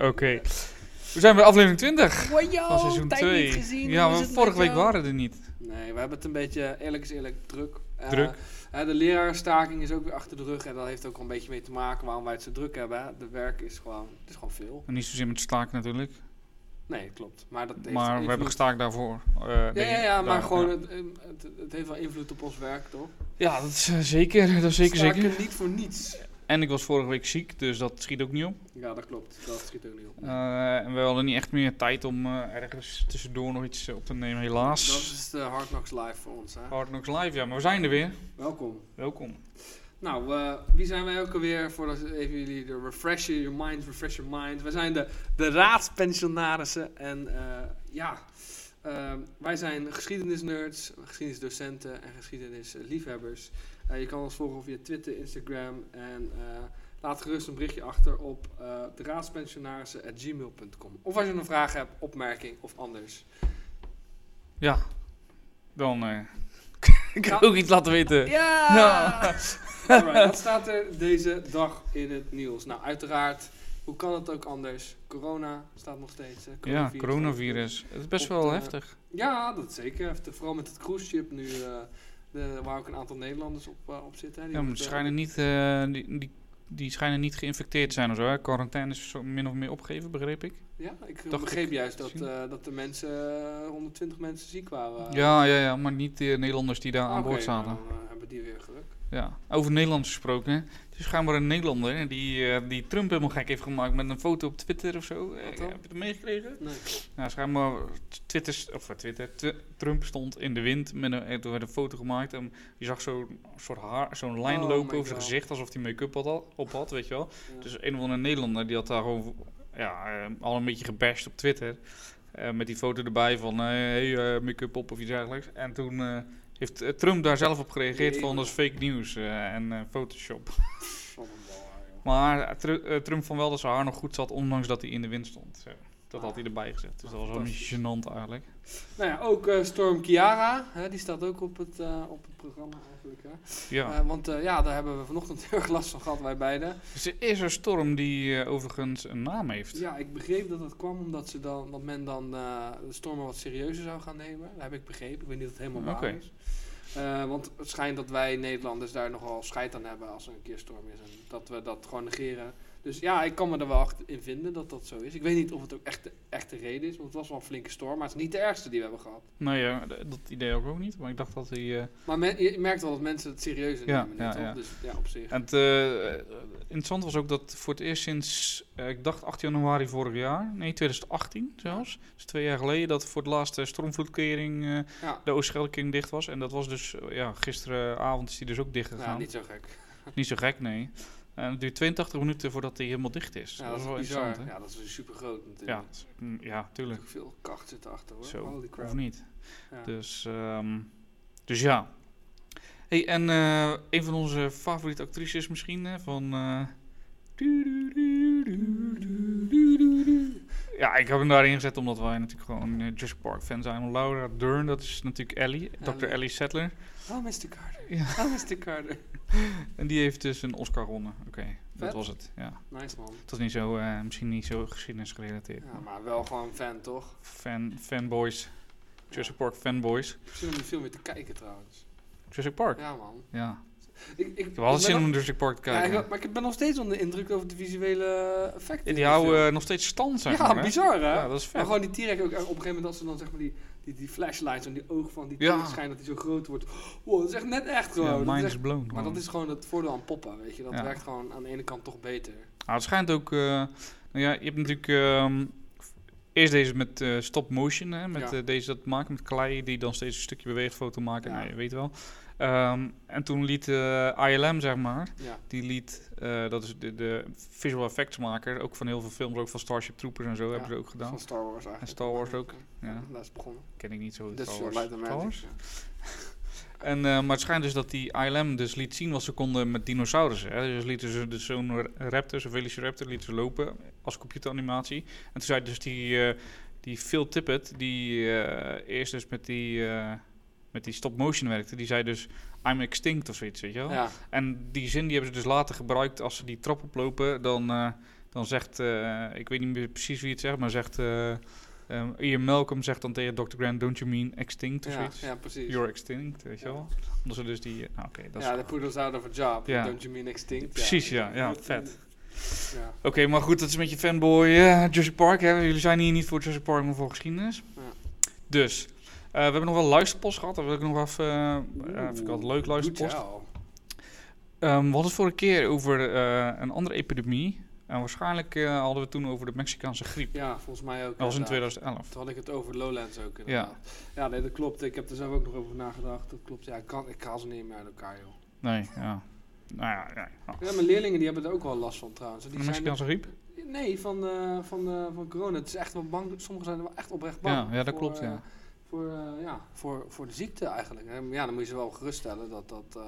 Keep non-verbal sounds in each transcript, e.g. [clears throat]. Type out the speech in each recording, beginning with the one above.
Oké. We zijn bij aflevering 20 Wajo, van seizoen tijd 2. niet gezien. ja, maar vorige week jou? waren er niet. Nee, we hebben het een beetje, eerlijk is eerlijk, druk. Eh, Druk. eh, de lerarenstaking is ook weer achter de rug en dat heeft ook wel een beetje mee te maken waarom wij het zo druk hebben. Hè. De werk is gewoon, het is gewoon veel. En niet zozeer met staken natuurlijk. Nee, klopt. Maar, dat heeft Maar we hebben gestaakt daarvoor. Eh, Ja, nee, ja, ja, maar daar- gewoon, ja. Het, het, het heeft wel invloed op ons werk, toch? Ja, dat is zeker. [laughs] Dat is zeker, Staken zeker. niet voor niets. En ik was vorige week ziek, dus dat schiet ook niet op. Ja, dat klopt. Dat schiet ook niet op. Eh, en we hadden niet echt meer tijd om eh, ergens tussendoor nog iets eh, op te nemen, Dat helaas. is de Hard Knocks Live voor ons, hè? Hard Knocks Live, ja, maar we zijn er weer. Welkom. Welkom. Nou, wie zijn wij ook alweer? Voordat even jullie de refresh your mind, refresh your mind. Wij zijn de, de raadspensionarissen. En ja, wij zijn geschiedenisnerds, geschiedenisdocenten en geschiedenisliefhebbers. Eh, je kan ons volgen via Twitter, Instagram en eh, laat gerust een berichtje achter op raadspensionarissen.gmail.com. Of als je een vraag hebt, opmerking of anders. Ja, dan [laughs] ik Ja. ga ook iets laten weten. Ja! [laughs] Alright, wat staat er deze dag in het nieuws? Nou, uiteraard, hoe kan het ook anders? Corona staat nog steeds. Hè? Ja, Coronavirus coronavirus. Het is best Op wel heftig. Ja, dat zeker. Vooral met het cruise ship nu, de, waar ook een aantal Nederlanders op, eh, op zitten. Die Ja, maar die schijnen niet, eh, die, die, die schijnen niet geïnfecteerd te zijn of zo. Hè? Quarantaine is zo min of meer opgegeven, begreep ik. Ja, ik Dacht begreep ik juist dat, eh, dat de mensen, eh, 120 mensen ziek waren. Ja, ja, ja, maar niet de Nederlanders die daar aan Oké, boord zaten. eh, hebben die weer geluk. Ja, over Nederlanders gesproken. Het is schijnbaar een Nederlander die, eh, die Trump helemaal gek heeft gemaakt met een foto op Twitter of zo. Eh? Heb je het meegekregen? Nee. Nou, schijnbaar Twitter, of eh, Twitter, Tw- Trump stond in de wind met een, en toen werd een foto gemaakt en je zag zo'n soort haar, zo'n lijn Oh lopen over zijn gezicht alsof hij make-up had, op had, weet je wel. Ja. Dus een of andere Nederlander die had daar gewoon ja, al een beetje gebashed op Twitter. Eh, met die foto erbij van hey, make-up op of iets dergelijks. En toen heeft eh, Trump daar zelf op gereageerd van dat is fake news eh, en eh, Photoshop. [laughs] Maar Tru- Trump vond wel dat zijn haar nog goed zat, ondanks dat hij in de wind stond. Zo. Dat had hij erbij gezet. Dus dat was wel een beetje gênant eigenlijk. Nou ja, ook Storm Kiara, hè, die staat ook op het, op het programma eigenlijk. Hè. Ja. Eh, want eh, ja, daar hebben we vanochtend [laughs] heel erg last van gehad, wij beiden. Dus er is een storm die eh, overigens een naam heeft. Ja, ik begreep dat het kwam omdat ze dan, dat men dan de stormen wat serieuzer zou gaan nemen. Dat heb ik begrepen. Ik weet niet of het helemaal waar Oké. is. Want het schijnt dat wij Nederlanders daar nogal scheid aan hebben als er een keer storm is. En dat we dat gewoon negeren. Dus ja, ik kan me er wel achter in vinden dat dat zo is. Ik weet niet of het ook echt de echte reden is. Want het was wel een flinke storm. Maar het is niet de ergste die we hebben gehad. Nou ja, d- dat idee ook, ook niet. Maar ik dacht dat hij... eh, Maar men- je merkt wel dat mensen het serieuzer Ja, nemen. ja, ja. Dus ja, op zich. En het eh, interessant was ook dat voor het eerst sinds, eh, ik dacht 8 januari vorig jaar, nee 2018 zelfs, dus twee jaar geleden, dat voor het laatste stormvloedkering eh, Ja, de Oostscheldeking dicht was. En dat was dus, eh, ja, gisteravond is die dus ook dicht ja, gegaan. niet zo gek. Niet zo gek, nee. [laughs] En het duurt 82 minuten voordat hij helemaal dicht is. Ja, dat is wel bizar. interessant, hè? Ja, dat is super groot natuurlijk. Ja, mm, ja, tuurlijk. Er veel kracht zit erachter hoor. Zo, Holy crap. of niet. Ja. Dus, ehm, dus ja. Hey, en eh, een van onze favoriete actrices misschien, hè, van... Ja, ik heb hem daarin gezet omdat wij natuurlijk gewoon eh, Jurassic Park fan zijn. Laura Dern, dat is natuurlijk Ellie, Dr. Ellie. Sattler. Oh, Mr. Carter. Ja. Oh, Mr. Carter. [laughs] En die heeft dus een Oscar gewonnen. Oké, dat was het. Ja. Nice man. Het was niet zo, eh, misschien niet zo geschiedenisgerelateerd. Ja, maar wel gewoon fan toch? Fan, fanboys. Jurassic Park fanboys. Ik om die film weer te kijken trouwens. Jurassic Park? Ja man. Ja. Ik, ik, Ik heb wel zin om Jurassic Park te ja, kijken. ik- maar ik ben nog steeds onder de indruk over de visuele effecten. Ja, in die houden eh, nog steeds stand, zeg Ja, maar. hè? bizar hè? Ja, dat is Maar vet. gewoon die T-Rex ook echt op een gegeven moment als ze dan zeg maar die, die, die flashlights en die oog van die Ja. Schijnt dat die zo groot wordt. Wow, dat is echt net echt gewoon. Ja, Dat is mind echt- is blown. maar dat is gewoon het voordeel aan poppen, weet je. Dat Ja. werkt gewoon aan de ene kant toch beter. Ah, het schijnt ook... eh, nou ja, je hebt natuurlijk... ehm, eerst deze met eh, stop motion, hè, met Ja. eh, deze dat maken met klei die dan steeds een stukje beweegt, foto maken. Ja. Nou, je weet wel. Ehm, en toen liet eh, ILM, zeg maar, Ja. die liet, eh, dat is de, de visual effects maker, ook van heel veel films, ook van Starship Troopers en zo, hebben ze ook gedaan. Van Star Wars eigenlijk. En Star Wars ook, ja. Dat is begonnen. Ken ik niet zo. Is Star uh, Wars. Star. Wars? [laughs] En, eh, maar het schijnt dus dat die ILM dus liet zien wat ze konden met dinosaurussen. Hè. Dus lieten ze dus zo'n raptor, zo'n velociraptor, lieten ze lopen als computeranimatie. En toen zei dus die, die Phil Tippett, die eerst dus met die, met die stop-motion werkte, die zei dus I'm extinct of zoiets, weet je wel. Ja. En die zin die hebben ze dus later gebruikt als ze die trap oplopen, dan, eh, dan zegt, eh, ik weet niet meer precies wie het zegt, maar zegt, eh, ehm, Ian Malcolm zegt dan tegen Dr. Grant, don't you mean extinct of Ja, zoiets? ja, precies. You're extinct, weet je Ja. wel? Omdat ze dus die, nou oké, dat ja, put us out of a job. Ja. Don't you mean extinct? Precies, ja, ja, vet. Ja. Oké, maar goed, dat is een beetje fanboy eh Jurassic Park. Hè? Jullie zijn hier niet voor Jurassic Park, maar voor geschiedenis. Ja. Dus, we hebben nog wel luisterpost gehad. Dat wil ik nog even... eh eh, vind ik altijd leuk, luisterpost. Ehm, we hadden het vorige keer over eh, een andere epidemie. En waarschijnlijk eh, hadden we het toen over de Mexicaanse griep. Ja, volgens mij ook. Dat was in inderdaad. 2011. Toen had ik het over Lowlands ook inderdaad. Ja. nee, dat klopt. Ik heb er zelf ook nog over nagedacht. Dat klopt. Ja, ik, kan, ik haal ze niet meer uit elkaar, joh. Nee, ja. Nou ja, ja. ja. Ja, mijn leerlingen die hebben er ook wel last van trouwens. Die De Mexicaanse griep? Nee, van, eh, van, eh, van corona. Het is echt wel bang. Sommigen zijn er wel echt oprecht bang. Ja, ja, dat voor, klopt, eh, ja. Voor, eh, ja, voor, voor de ziekte eigenlijk. En Ja, dan moet je ze wel geruststellen dat dat eh,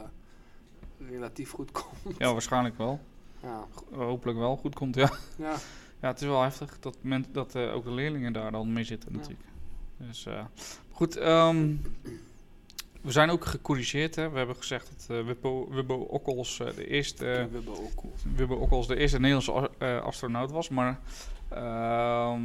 relatief goed [laughs] komt. Ja, waarschijnlijk wel. Ja, Hopelijk wel goed komt, ja. ja. Ja, het is wel heftig dat, men, dat eh, ook de leerlingen daar dan mee zitten Ja. natuurlijk. Dus goed, ehm, we zijn ook gecorrigeerd. Hè. We hebben gezegd dat eh, Wippo, Wibbo Okkels de eerste... cool. Wibbo Okkels de eerste Nederlandse astronaut was, maar... ehm,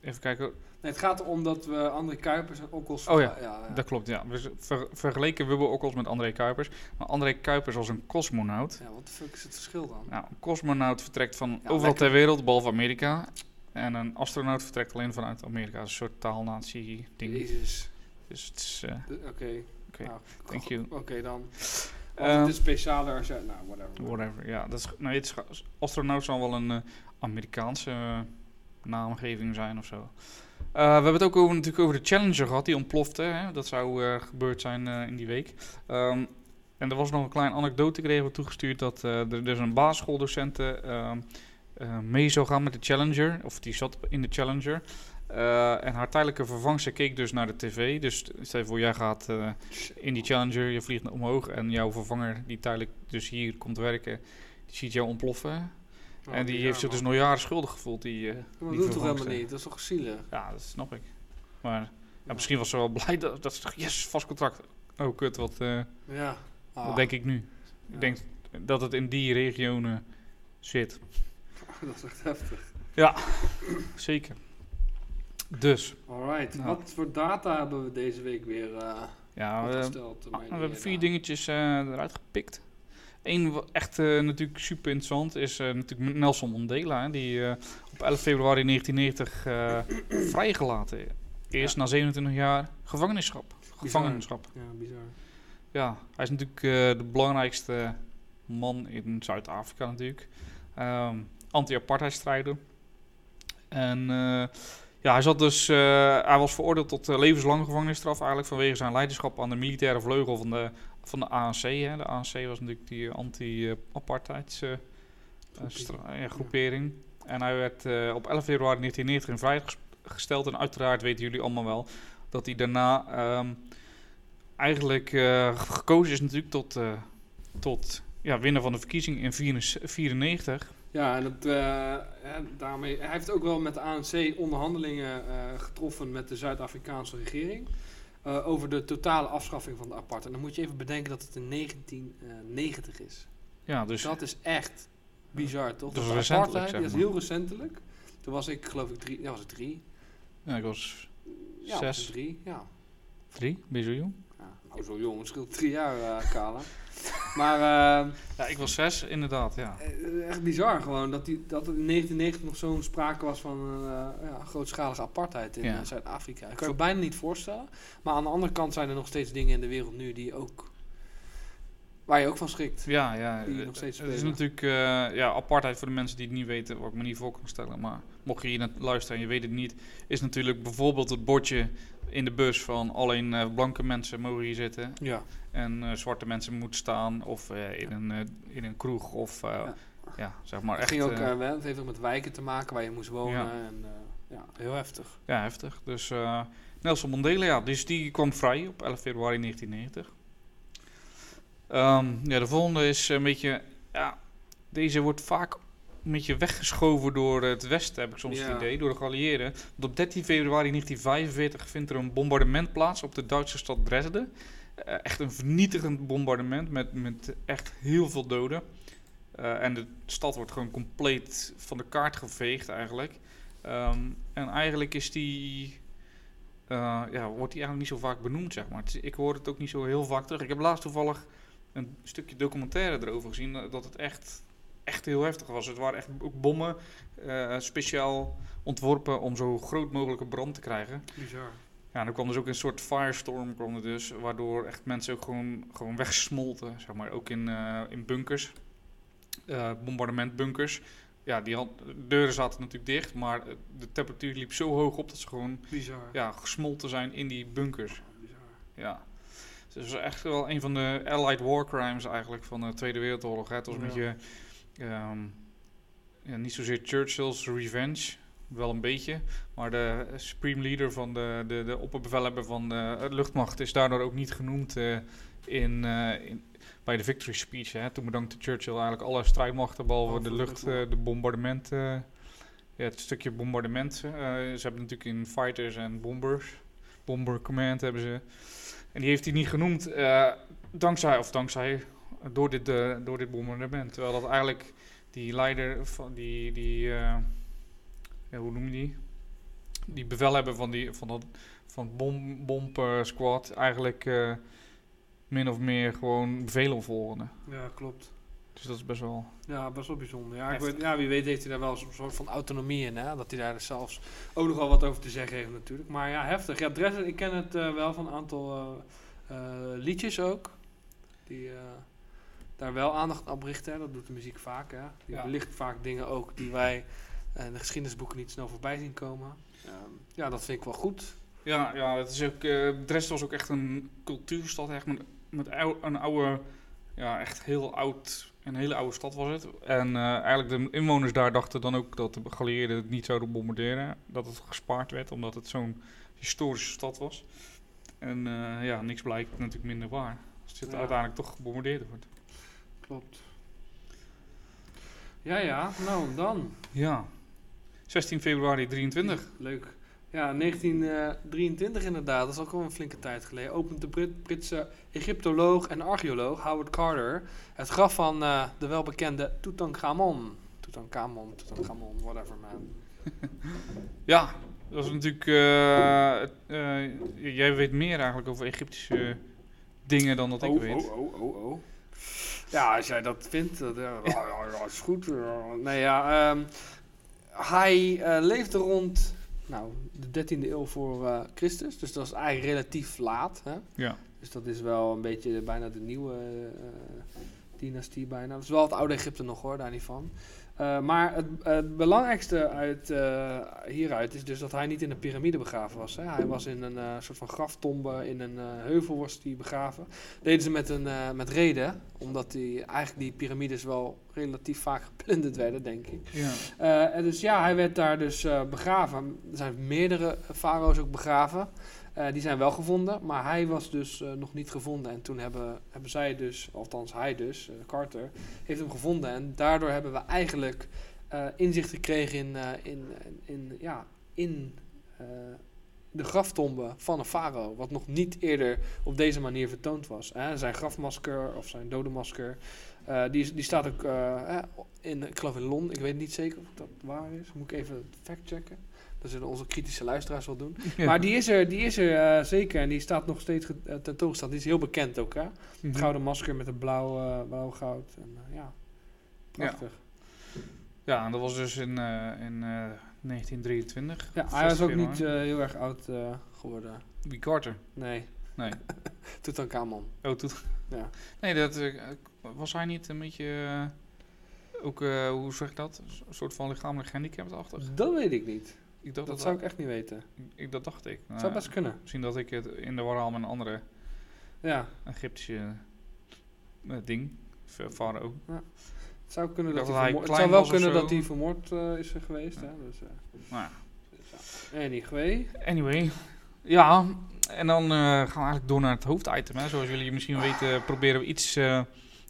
even kijken. Nee, het gaat erom dat we André Kuipers en Okkels... Oh ja, ja, ja. Dat klopt, ja. We ver- vergeleken Wibbo Okkels met André Kuipers. Maar André Kuipers was een cosmonaut. Ja, wat de fuck is het verschil dan? Nou, een cosmonaut vertrekt van overal lekker. ter wereld, behalve Amerika. En een astronaut vertrekt alleen vanuit Amerika. Een soort taalnatie-ding. Jezus. Dus het is... eh, Oké. Oké, Nou, thank you. Oké dan. Ehm, het is specialer als je... Nou, whatever. whatever, ja. Dat is, het is, astronaut zal wel een eh, Amerikaanse eh, naamgeving zijn of zo. Eh, we hebben het ook over, natuurlijk over de Challenger gehad, die ontplofte. Hè? Dat zou eh, gebeurd zijn eh, in die week. Ehm, en er was nog een kleine anekdote kregen we toegestuurd dat er dus een basisschooldocenten ehm, eh, mee zou gaan met de Challenger. Of die zat in de Challenger. En haar tijdelijke vervangster keek dus naar de tv. Dus stel je voor, jij gaat in die Challenger, je vliegt omhoog. En jouw vervanger, die tijdelijk dus hier komt werken, die ziet jou ontploffen. Oh, en die heeft zich dus nog jaren schuldig gevoeld. Die, eh, Maar die dat doet toch helemaal niet? Dat is toch zielig? Ja, dat snap ik. Maar ja, misschien was ze wel blij dat, dat ze dacht, yes, vast contract. Oh, kut, wat, eh, Ja. Ah, wat denk ik nu? ja. Ik denk dat het in die regionen zit. [laughs] dat is echt heftig. Zeker. Dus, Alright. Nou. Wat voor data hebben we deze week weer eh ja, we, ah, we hebben vier dingetjes eh, eruit gepikt. Eén echt eh, natuurlijk super interessant is eh, natuurlijk Nelson Mandela. Hè, die eh, op 11 februari 1990 eh, [clears throat] vrijgelaten is Ja. na 27 jaar gevangenschap. Gevangenschap. Ja, bizar. Ja, hij is natuurlijk de belangrijkste man in Zuid-Afrika natuurlijk. Ehm, Anti-apartheidstrijder. En ja, hij zat dus, hij was veroordeeld tot levenslange gevangenisstraf eigenlijk vanwege zijn leiderschap aan de militaire vleugel van de, van de ANC. Hè. De ANC was natuurlijk die anti-apartheids eh, eh, groepering. En hij werd eh, op 11 februari 1990 in vrijheid ges- gesteld. En uiteraard weten jullie allemaal wel dat hij daarna ehm, eigenlijk gekozen is natuurlijk tot, tot ja, winnaar van de verkiezing in 1994. Ja, en dat, ja, daarmee, hij heeft ook wel met de ANC onderhandelingen getroffen met de Zuid-Afrikaanse regering. Eh, over de totale afschaffing van de apart. En dan moet je even bedenken dat het in 1990 is. Ja, dus dat is echt bizar, toch? Dat is apartheid, zeg dat is heel recentelijk. Toen was ik, geloof ik, drie. Ja, was ik drie? ja, ik was Ja, was Zes. ik drie. Ja. drie, ben je zo jong? ja. Nou, zo jong, het scheelt drie jaar, eh Kala. [laughs] maar eh, Ja, ik was zes, inderdaad, ja. Eh, Echt bizar gewoon dat, die, dat er in 1990 nog zo'n sprake was van eh, ja, grootschalige apartheid in Ja. Zuid-Afrika. Ik kan je bijna niet voorstellen. Maar aan de andere kant zijn er nog steeds dingen in de wereld nu die ook. waar je ook van schrikt. Ja, ja. Die nog steeds het is natuurlijk ja, apartheid voor de mensen die het niet weten, wat ik me niet voor kan stellen. Maar mocht je hier naar luisteren en je weet het niet, is natuurlijk bijvoorbeeld het bordje in de bus van alleen eh, blanke mensen mogen hier zitten. Ja. En eh, zwarte mensen moeten staan of eh, in, een, in een kroeg of ja. Ja. zeg maar Het, echt ging ook, wel- het heeft ook met wijken te maken waar je moest wonen. Ja. En, ja, heel heftig. ja, heftig. Dus Nelson Mandela, ja, dus die kwam vrij op 11 februari 1990. Ehm, ja, de volgende is een beetje, ja, deze wordt vaak een beetje weggeschoven door het Westen, heb ik soms Ja. het idee, door de geallieerden. Want op 13 februari 1945 vindt er een bombardement plaats op de Duitse stad Dresden. Eh, echt een vernietigend bombardement met, met echt heel veel doden. Eh, en de stad wordt gewoon compleet van de kaart geveegd eigenlijk. Ehm, en eigenlijk is die, eh, ja, wordt die eigenlijk niet zo vaak benoemd, zeg maar. Het ik hoor het ook niet zo heel vaak terug. Ik heb laatst toevallig een stukje documentaire erover gezien, dat het echt, echt heel heftig was. Het waren echt ook bommen, eh, speciaal ontworpen om zo groot mogelijke brand te krijgen. Bizar. Ja, en er kwam dus ook een soort firestorm, kwam er dus, waardoor echt mensen ook gewoon, gewoon wegsmolten, zeg maar, ook in, eh, in bunkers, eh, bombardementbunkers. Ja, die had, de deuren zaten natuurlijk dicht, maar de temperatuur liep zo hoog op dat ze gewoon Bizar. ja, gesmolten zijn in die bunkers. Bizar. Ja. Dus het was echt wel een van de Allied War Crimes eigenlijk van de Tweede Wereldoorlog. Hè. Het was een beetje, ehm, ja, niet zozeer Churchill's revenge, wel een beetje. Maar de supreme leader van de, de, de opperbevelhebber van de luchtmacht is daardoor ook niet genoemd eh, in, eh, in, bij de victory speech. Hè. Toen bedankte Churchill eigenlijk alle strijdmachten, behalve de lucht, eh, de bombardement. eh, ja, het stukje bombardement. eh, ze hebben natuurlijk in fighters en bombers, bomber command hebben ze. En die heeft hij niet genoemd, eh, dankzij, of dankzij, door dit, eh, door dit bombardement. Terwijl dat eigenlijk die leider van die, die eh, ja, hoe noem je die? Die bevelhebber van, die, van dat van bom, bomb eh, squad eigenlijk eh, min of meer gewoon bevelen volgende. Ja, klopt. Dus dat is best wel... Ja, best wel bijzonder. Ja, ik weet, ja, wie weet heeft hij daar wel een soort van autonomie in, hè? Dat hij daar zelfs ook nog wel wat over te zeggen heeft natuurlijk. Maar ja, heftig. Ja, Dresden, ik ken het eh, wel van een aantal eh, eh, liedjes ook. Die eh, daar wel aandacht op richten. Dat doet de muziek vaak, hè? Die Ja. belicht vaak dingen ook die wij eh, in de geschiedenisboeken niet snel voorbij zien komen. Ehm, ja, dat vind ik wel goed. Ja, ja het is ook, eh, Dresden was ook echt een cultuurstad, echt met, met ou- een oude, ja, echt heel oud, een hele oude stad was het. En eh, eigenlijk de inwoners daar dachten dan ook dat de geallieerden het niet zouden bombarderen. Dat het gespaard werd, omdat het zo'n historische stad was. En ja, niks blijkt natuurlijk minder waar. Als het Ja. uiteindelijk toch gebombardeerd wordt. Klopt. Ja, ja. Nou, dan. Ja. 16 februari 23. Leuk. Ja, 1923 inderdaad. Dat is ook al een flinke tijd geleden. Opent de Brit Britse Egyptoloog en archeoloog Howard Carter het graf van eh, de welbekende Tutankhamon. Tutankhamon, Tutankhamon, whatever man. [laughs] Ja, dat is natuurlijk. eh, eh, jij weet meer eigenlijk over Egyptische dingen dan dat ik oh, weet. oh, oh, oh, oh. Ja, als jij dat vindt, dat ja, [laughs] is goed. Nee, ja, ehm, hij eh, leefde rond nou, de 13e eeuw voor eh, Christus. Dus dat is eigenlijk relatief laat. Hè? Ja. Dus dat is wel een beetje bijna de nieuwe eh, dynastie bijna. Dat is wel het oude Egypte nog hoor, daar niet van. Eh, maar het, het belangrijkste uit, eh, hieruit is dus dat hij niet in een piramide begraven was. Hè. Hij was in een eh, soort van graftombe, in een heuvel was hij begraven. Deden ze met, een, met reden, omdat die, eigenlijk die piramides wel relatief vaak geplunderd werden, denk ik. Ja. En dus ja, hij werd daar dus begraven. Er zijn meerdere farao's ook begraven. Eh, die zijn wel gevonden, maar hij was dus eh, nog niet gevonden. En toen hebben, hebben zij dus, althans hij dus, eh, Carter, heeft hem gevonden. En daardoor hebben we eigenlijk inzicht gekregen in, in, in, ja, in de graftombe van een farao. Wat nog niet eerder op deze manier vertoond was. Hè. Zijn grafmasker of zijn dodenmasker. die, die staat ook in, ik geloof in Londen. Ik weet niet zeker of dat waar is. Moet ik even factchecken. Dat zullen onze kritische luisteraars wel doen. [laughs] Maar die is er, die is er eh, zeker. En die staat nog steeds eh, tentoongesteld. Die is heel bekend ook. Hè? Mhm. Het gouden masker met een blauw, eh, blauw goud. En, ja, prachtig. Ja, en dat was dus in, in eh, 1923. Ja, hij was ook 16 niet heel erg oud geworden. Wie Carter? Nee, Nee. [laughs] Tutankhamon. Oh, toet. Ja. Nee, dat, was hij niet een beetje. ook, hoe zeg ik dat? Een soort van lichamelijk gehandicaptachtig? Dat weet ik niet. Ik dacht Dat dat, zou ik echt niet weten. ik, dat dacht ik. Dat zou best kunnen. Misschien dat ik het in de war haal met een andere Ja, Egyptische eh, ding. Farao. het zou kunnen dat hij dat hij vermoord... Het zou wel kunnen dat hij vermoord eh, is geweest. Hè? Dus, eh, Nou ja. anyway. Anyway, ja, en dan eh, gaan we eigenlijk door naar het hoofditem. Hè. Zoals jullie misschien weten, proberen we iets eh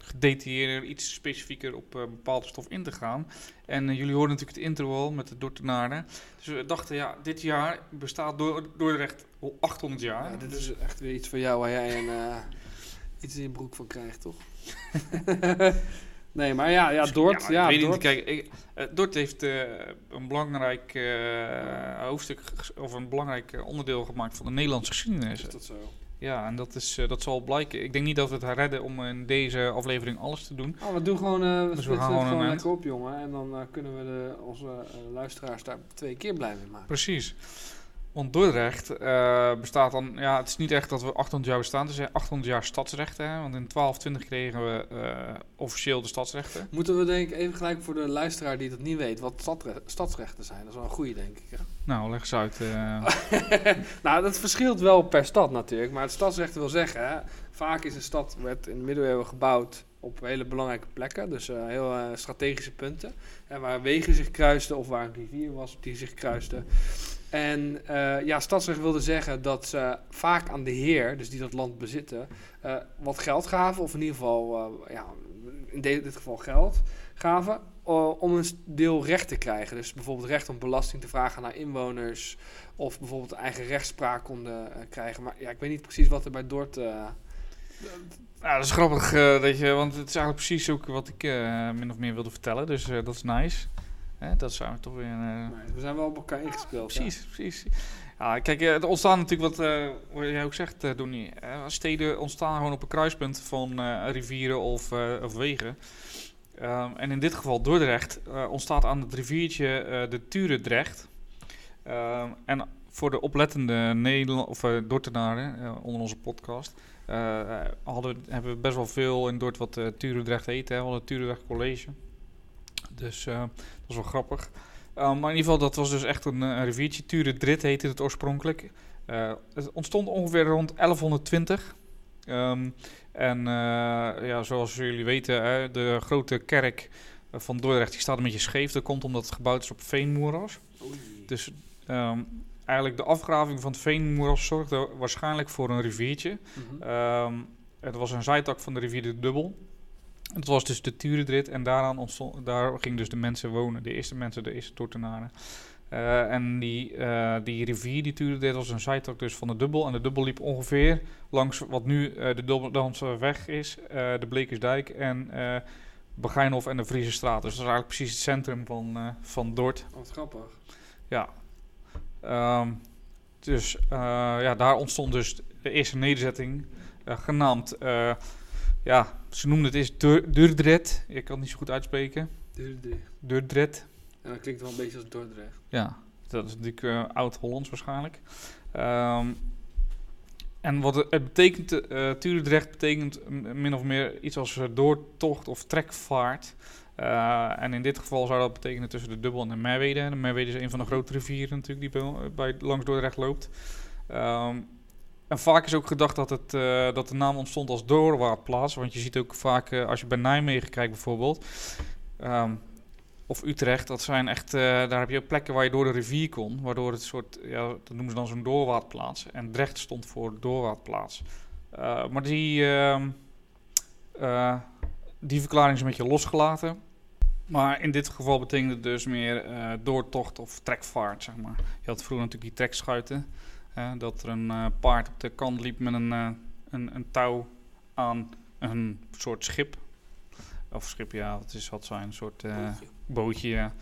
gedetailleerder, iets specifieker op eh, bepaalde stof in te gaan. En eh, jullie hoorden natuurlijk het intro al met de Dordtenaren. Dus we dachten, ja, dit jaar bestaat Dor- Dordrecht al 800 jaar. Ja, dit is echt weer iets voor jou waar jij een, eh, iets in je broek van krijgt, toch? [laughs] Nee, maar ja, ja Dort. Ja, Ja, Dort. niet. Kijk, ik, Dort heeft een belangrijk hoofdstuk of een belangrijk onderdeel gemaakt van de Nederlandse geschiedenis. Is dat zo? Ja, en dat, is, eh, dat zal blijken. Ik denk niet dat we het redden om in deze aflevering alles te doen. Oh, we doen gewoon, eh we we splitsen gaan het gewoon lekker op, jongen. En dan eh, kunnen we de, onze luisteraars daar twee keer blij mee maken. Precies. Want Dordrecht eh, bestaat dan, ja, het is niet echt dat we 800 jaar bestaan. Het is 800 jaar stadsrechten. Hè? Want in 1220 kregen we eh, officieel de stadsrechten. Moeten we denk ik even gelijk voor de luisteraar die dat niet weet, wat stadsrechten zijn. Dat is wel een goede, denk ik. Hè? Nou, leg eens uit. eh. [laughs] nou, dat verschilt wel per stad natuurlijk. Maar het stadsrechten wil zeggen, hè, vaak is een stad werd in de middeleeuwen gebouwd op hele belangrijke plekken. Dus heel strategische punten. Hè, waar wegen zich kruisten of waar een rivier was die zich kruiste. En eh, ja, stadsrecht wilde zeggen dat ze vaak aan de heer, dus die dat land bezitten, eh, wat geld gaven. Of in ieder geval, eh, ja, in dit geval geld gaven. om een deel recht te krijgen. Dus bijvoorbeeld recht om belasting te vragen naar inwoners. Of bijvoorbeeld eigen rechtspraak konden krijgen. Maar ja, ik weet niet precies wat er bij Dort... Ja, dat is grappig, dat je, want het is eigenlijk precies ook wat ik min of meer wilde vertellen. Dus dat is nice. Hè, dat zijn we toch weer... eh, we zijn wel op elkaar ingespeeld. Precies, precies. Ja, kijk, eh, er ontstaan natuurlijk wat, eh, wat jij ook zegt, eh Donnie. steden ontstaan gewoon op een kruispunt van rivieren of, of wegen. Ehm, en in dit geval Dordrecht ontstaat aan het riviertje de Turendrecht. Ehm, en voor de oplettende Nederland of uh, Dortenaren eh, onder onze podcast eh, hadden, hebben we best wel veel in Dort wat uh, Turendrecht heet. Hè. We hadden het Turendrecht College. Dus eh, dat is wel grappig. Uh, maar in ieder geval, dat was dus echt een, een riviertje. Turendrit heette het oorspronkelijk. Het ontstond ongeveer rond 1120. Um, en ja, zoals jullie weten, hè, de grote kerk van Dordrecht die staat een beetje scheef. Dat komt omdat het gebouwd is op veenmoeras. Dus um, eigenlijk de afgraving van het veenmoeras zorgde waarschijnlijk voor een riviertje. Mm -hmm. um, het was een zijtak van de rivier de Dubbel. Het was dus de Turendrit en daaraan ontstond, daar gingen dus de mensen wonen. De eerste mensen, de eerste Dordtenaren. Uh, en die, uh, die rivier, die Turendrit, was een zijtak dus van de Dubbel. En de Dubbel liep ongeveer langs wat nu uh, de Dubbeldanse weg is, de Blekersdijk en Begijnhof en de Friese straat. Dus dat is eigenlijk precies het centrum van, van Dort. Wat grappig. Ja. Um, dus ja, daar ontstond dus de eerste nederzetting, genaamd... ja, ze noemden het eerst Durdret. Ik kan het niet zo goed uitspreken. Durdret. Durdret. En dat klinkt wel een beetje als Dordrecht. Ja, dat is natuurlijk uh, oud-Hollands waarschijnlijk. Um, en wat het, het betekent, uh, betekent min of meer iets als uh, doortocht of trekvaart. Uh, en in dit geval zou dat betekenen tussen de Dubbel en de Merwede. De Merwede is een van de grote rivieren natuurlijk die bij, bij langs Dordrecht loopt. Um, en vaak is ook gedacht dat, het, uh, dat de naam ontstond als doorwaartplaats. Want je ziet ook vaak, uh, als je bij Nijmegen kijkt bijvoorbeeld, um, of Utrecht, dat zijn echt, uh, daar heb je plekken waar je door de rivier kon. Waardoor het soort, ja, dat noemen ze dan zo'n doorwaartplaats. En Drecht stond voor doorwaartplaats. Uh, maar die, uh, die verklaring is een beetje losgelaten. Maar in dit geval betekent het dus meer doortocht of trekvaart, zeg maar. Je had vroeger natuurlijk die trekschuiten. Dat er een uh, paard op de kant liep met een, uh, een, een, touw aan een soort schip. Of schip, ja, wat is wat zijn, een soort bootje. bootje ja.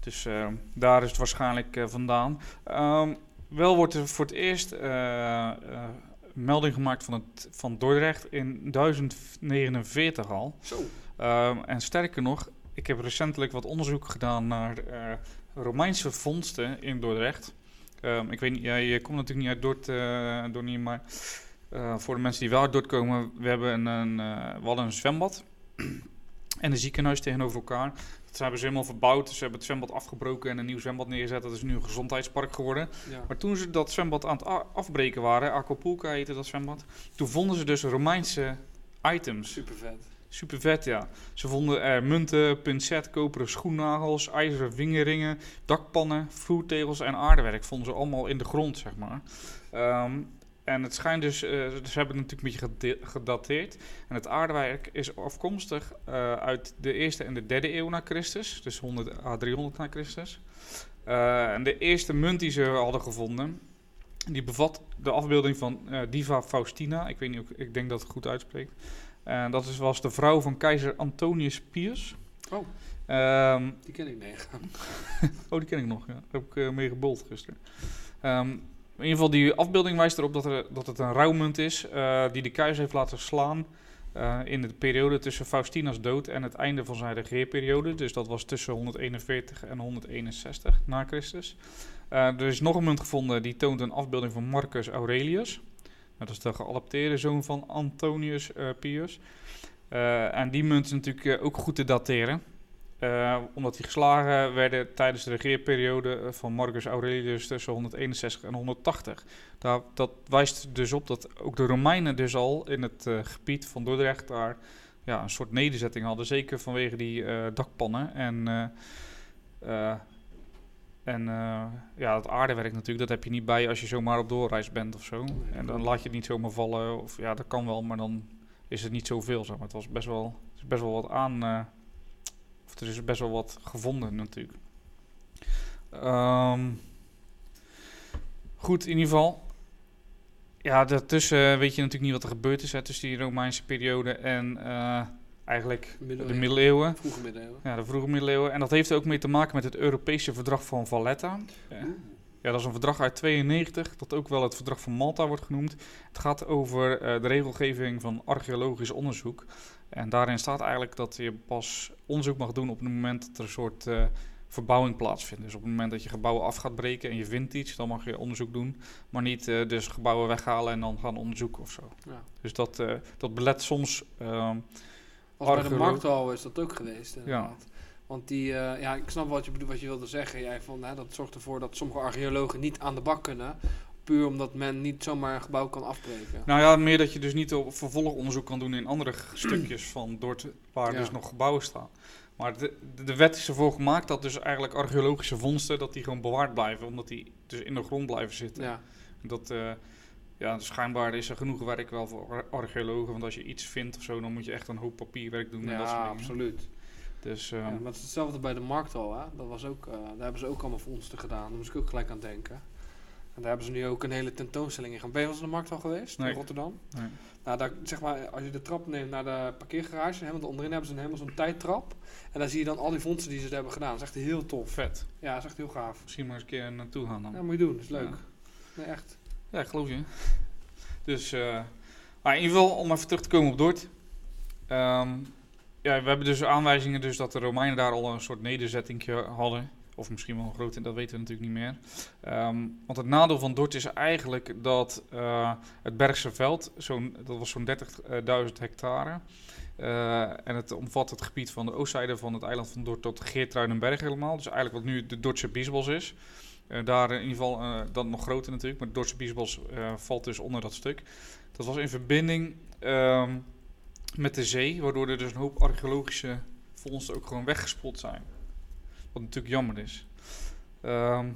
Dus daar is het waarschijnlijk vandaan. Um, wel wordt er voor het eerst melding gemaakt van, het, van Dordrecht in 1049 al. Zo. Um, en sterker nog, ik heb recentelijk wat onderzoek gedaan naar Romeinse vondsten in Dordrecht. Um, ik weet niet, ja, je komt natuurlijk niet uit Dort, uh, Donnie, maar uh, voor de mensen die wel uit Dort komen, we hebben een, een, uh, we hadden een zwembad [clears throat] en een ziekenhuis tegenover elkaar. Dat hebben ze helemaal verbouwd, dus ze hebben het zwembad afgebroken en een nieuw zwembad neergezet. Dat is nu een gezondheidspark geworden. Ja. Maar toen ze dat zwembad aan het afbreken waren, Acapulco heette dat zwembad, toen vonden ze dus Romeinse items. Super vet. Super vet, ja. Ze vonden er munten, pincet, koperen schoennagels, ijzeren vingerringen, dakpannen, vloertegels en aardewerk. Vonden ze allemaal in de grond, zeg maar. Um, en het schijnt dus, uh, ze hebben het natuurlijk een beetje gedateerd. En het aardewerk is afkomstig uh, uit de eerste en de derde eeuw na Christus. Dus 100 à 300 na Christus. Uh, en de eerste munt die ze hadden gevonden, die bevat de afbeelding van Diva Faustina. Ik weet niet, ik denk dat het goed uitspreekt. En dat is, was de vrouw van keizer Antonius Pius. Oh. Ehm, Die ken ik, nee. [laughs] oh, die ken ik nog, ja. Daar heb ik eh, mee gebold gisteren. Ehm, in ieder geval, die afbeelding wijst erop dat, er, dat het een rouwmunt is eh, die de keizer heeft laten slaan eh, in de periode tussen Faustina's dood en het einde van zijn regeerperiode. Dus dat was tussen 141 en 161 na Christus. Eh, er is nog een munt gevonden die toont een afbeelding van Marcus Aurelius. Dat is de geadopteerde zoon van Antonius eh, Pius. Eh, en die munt is natuurlijk eh, ook goed te dateren. Omdat die geslagen werden tijdens de regeerperiode van Marcus Aurelius tussen 161 en 180. Daar, dat wijst dus op dat ook de Romeinen dus al in het gebied van Dordrecht daar ja, een soort nederzetting hadden. Zeker vanwege die dakpannen en, en eh, ja, het aardewerk natuurlijk. Dat heb je niet bij als je zomaar op doorreis bent of zo. En dan laat je het niet zomaar vallen. Of ja, dat kan wel, maar dan is het niet zoveel. Zeg maar. Het was best wel, is best wel wat aan... eh, of er is best wel wat gevonden natuurlijk. Ehm, goed, in ieder geval. Ja, daartussen weet je natuurlijk niet wat er gebeurd is hè, tussen die Romeinse periode en eh, eigenlijk de Middeleeuwen. Vroege middeleeuwen. Ja, de vroege middeleeuwen. En dat heeft ook mee te maken met het Europese verdrag van Valletta. Ja. Ja, dat is een verdrag uit 92, dat ook wel het verdrag van Malta wordt genoemd. Het gaat over eh, de regelgeving van archeologisch onderzoek. En daarin staat eigenlijk dat je pas onderzoek mag doen op het moment dat er een soort eh, verbouwing plaatsvindt. Dus op het moment dat je gebouwen af gaat breken en je vindt iets, dan mag je onderzoek doen. Maar niet eh, dus gebouwen weghalen en dan gaan onderzoeken of zo. Ja. Dus dat, dat belet soms... ehm, Als bij de markthal is dat ook geweest, inderdaad. Want die, eh, ja, ik snap wat je, bedoelt, wat je wilde zeggen. Jij van, hè, dat zorgt ervoor dat sommige archeologen niet aan de bak kunnen. Puur omdat men niet zomaar een gebouw kan afbreken. Nou ja, meer dat je dus niet op vervolgonderzoek kan doen in andere [clears throat] stukjes van Dort waar Ja. dus nog gebouwen staan. Maar de, de, de wet is ervoor gemaakt dat dus eigenlijk archeologische vondsten dat die gewoon bewaard blijven, omdat die dus in de grond blijven zitten. Ja, Dat, eh, ja, schijnbaar is er genoeg werk wel voor ar- archeologen, want als je iets vindt of zo, dan moet je echt een hoop papierwerk doen en dat soort ja absoluut. Dus ehm, Ja, maar het is hetzelfde bij de markthal. Hè? Dat was ook, eh, daar hebben ze ook allemaal vondsten gedaan. Daar moest ik ook gelijk aan denken. En daar hebben ze nu ook een hele tentoonstelling in gaan. Ben je wel eens in de markthal geweest? Nee. In Rotterdam? nee. Nou, daar, zeg maar, als je de trap neemt naar de parkeergarage, helemaal onderin hebben ze een, helemaal zo'n tijdtrap. En daar zie je dan al die vondsten die ze hebben gedaan. Dat is echt heel tof. vet. Ja, dat is echt heel gaaf. Misschien maar eens een keer naartoe gaan dan. Ja, moet je doen. Dat is leuk. Ja. Nee, echt. Ja, geloof je. Dus, eh, maar in ieder geval, om even terug te komen op Dort. Ehm, ja, we hebben dus aanwijzingen dus dat de Romeinen daar al een soort nederzetting hadden. Of misschien wel een grote, dat weten we natuurlijk niet meer. Ehm, want het nadeel van Dort is eigenlijk dat eh, het Bergse veld, zo'n, dat was zo'n 30.000 hectare. Eh, en het omvat het gebied van de oostzijde van het eiland van Dort tot Geertruidenberg helemaal. Dus eigenlijk wat nu de Dortse Biesbos is. Eh, daar in ieder geval, eh, dat nog groter natuurlijk, maar Dortse Biesbos eh, valt dus onder dat stuk. Dat was in verbinding ehm, met de zee, waardoor er dus een hoop archeologische vondsten ook gewoon weggespoeld zijn. Wat natuurlijk jammer is. Ehm,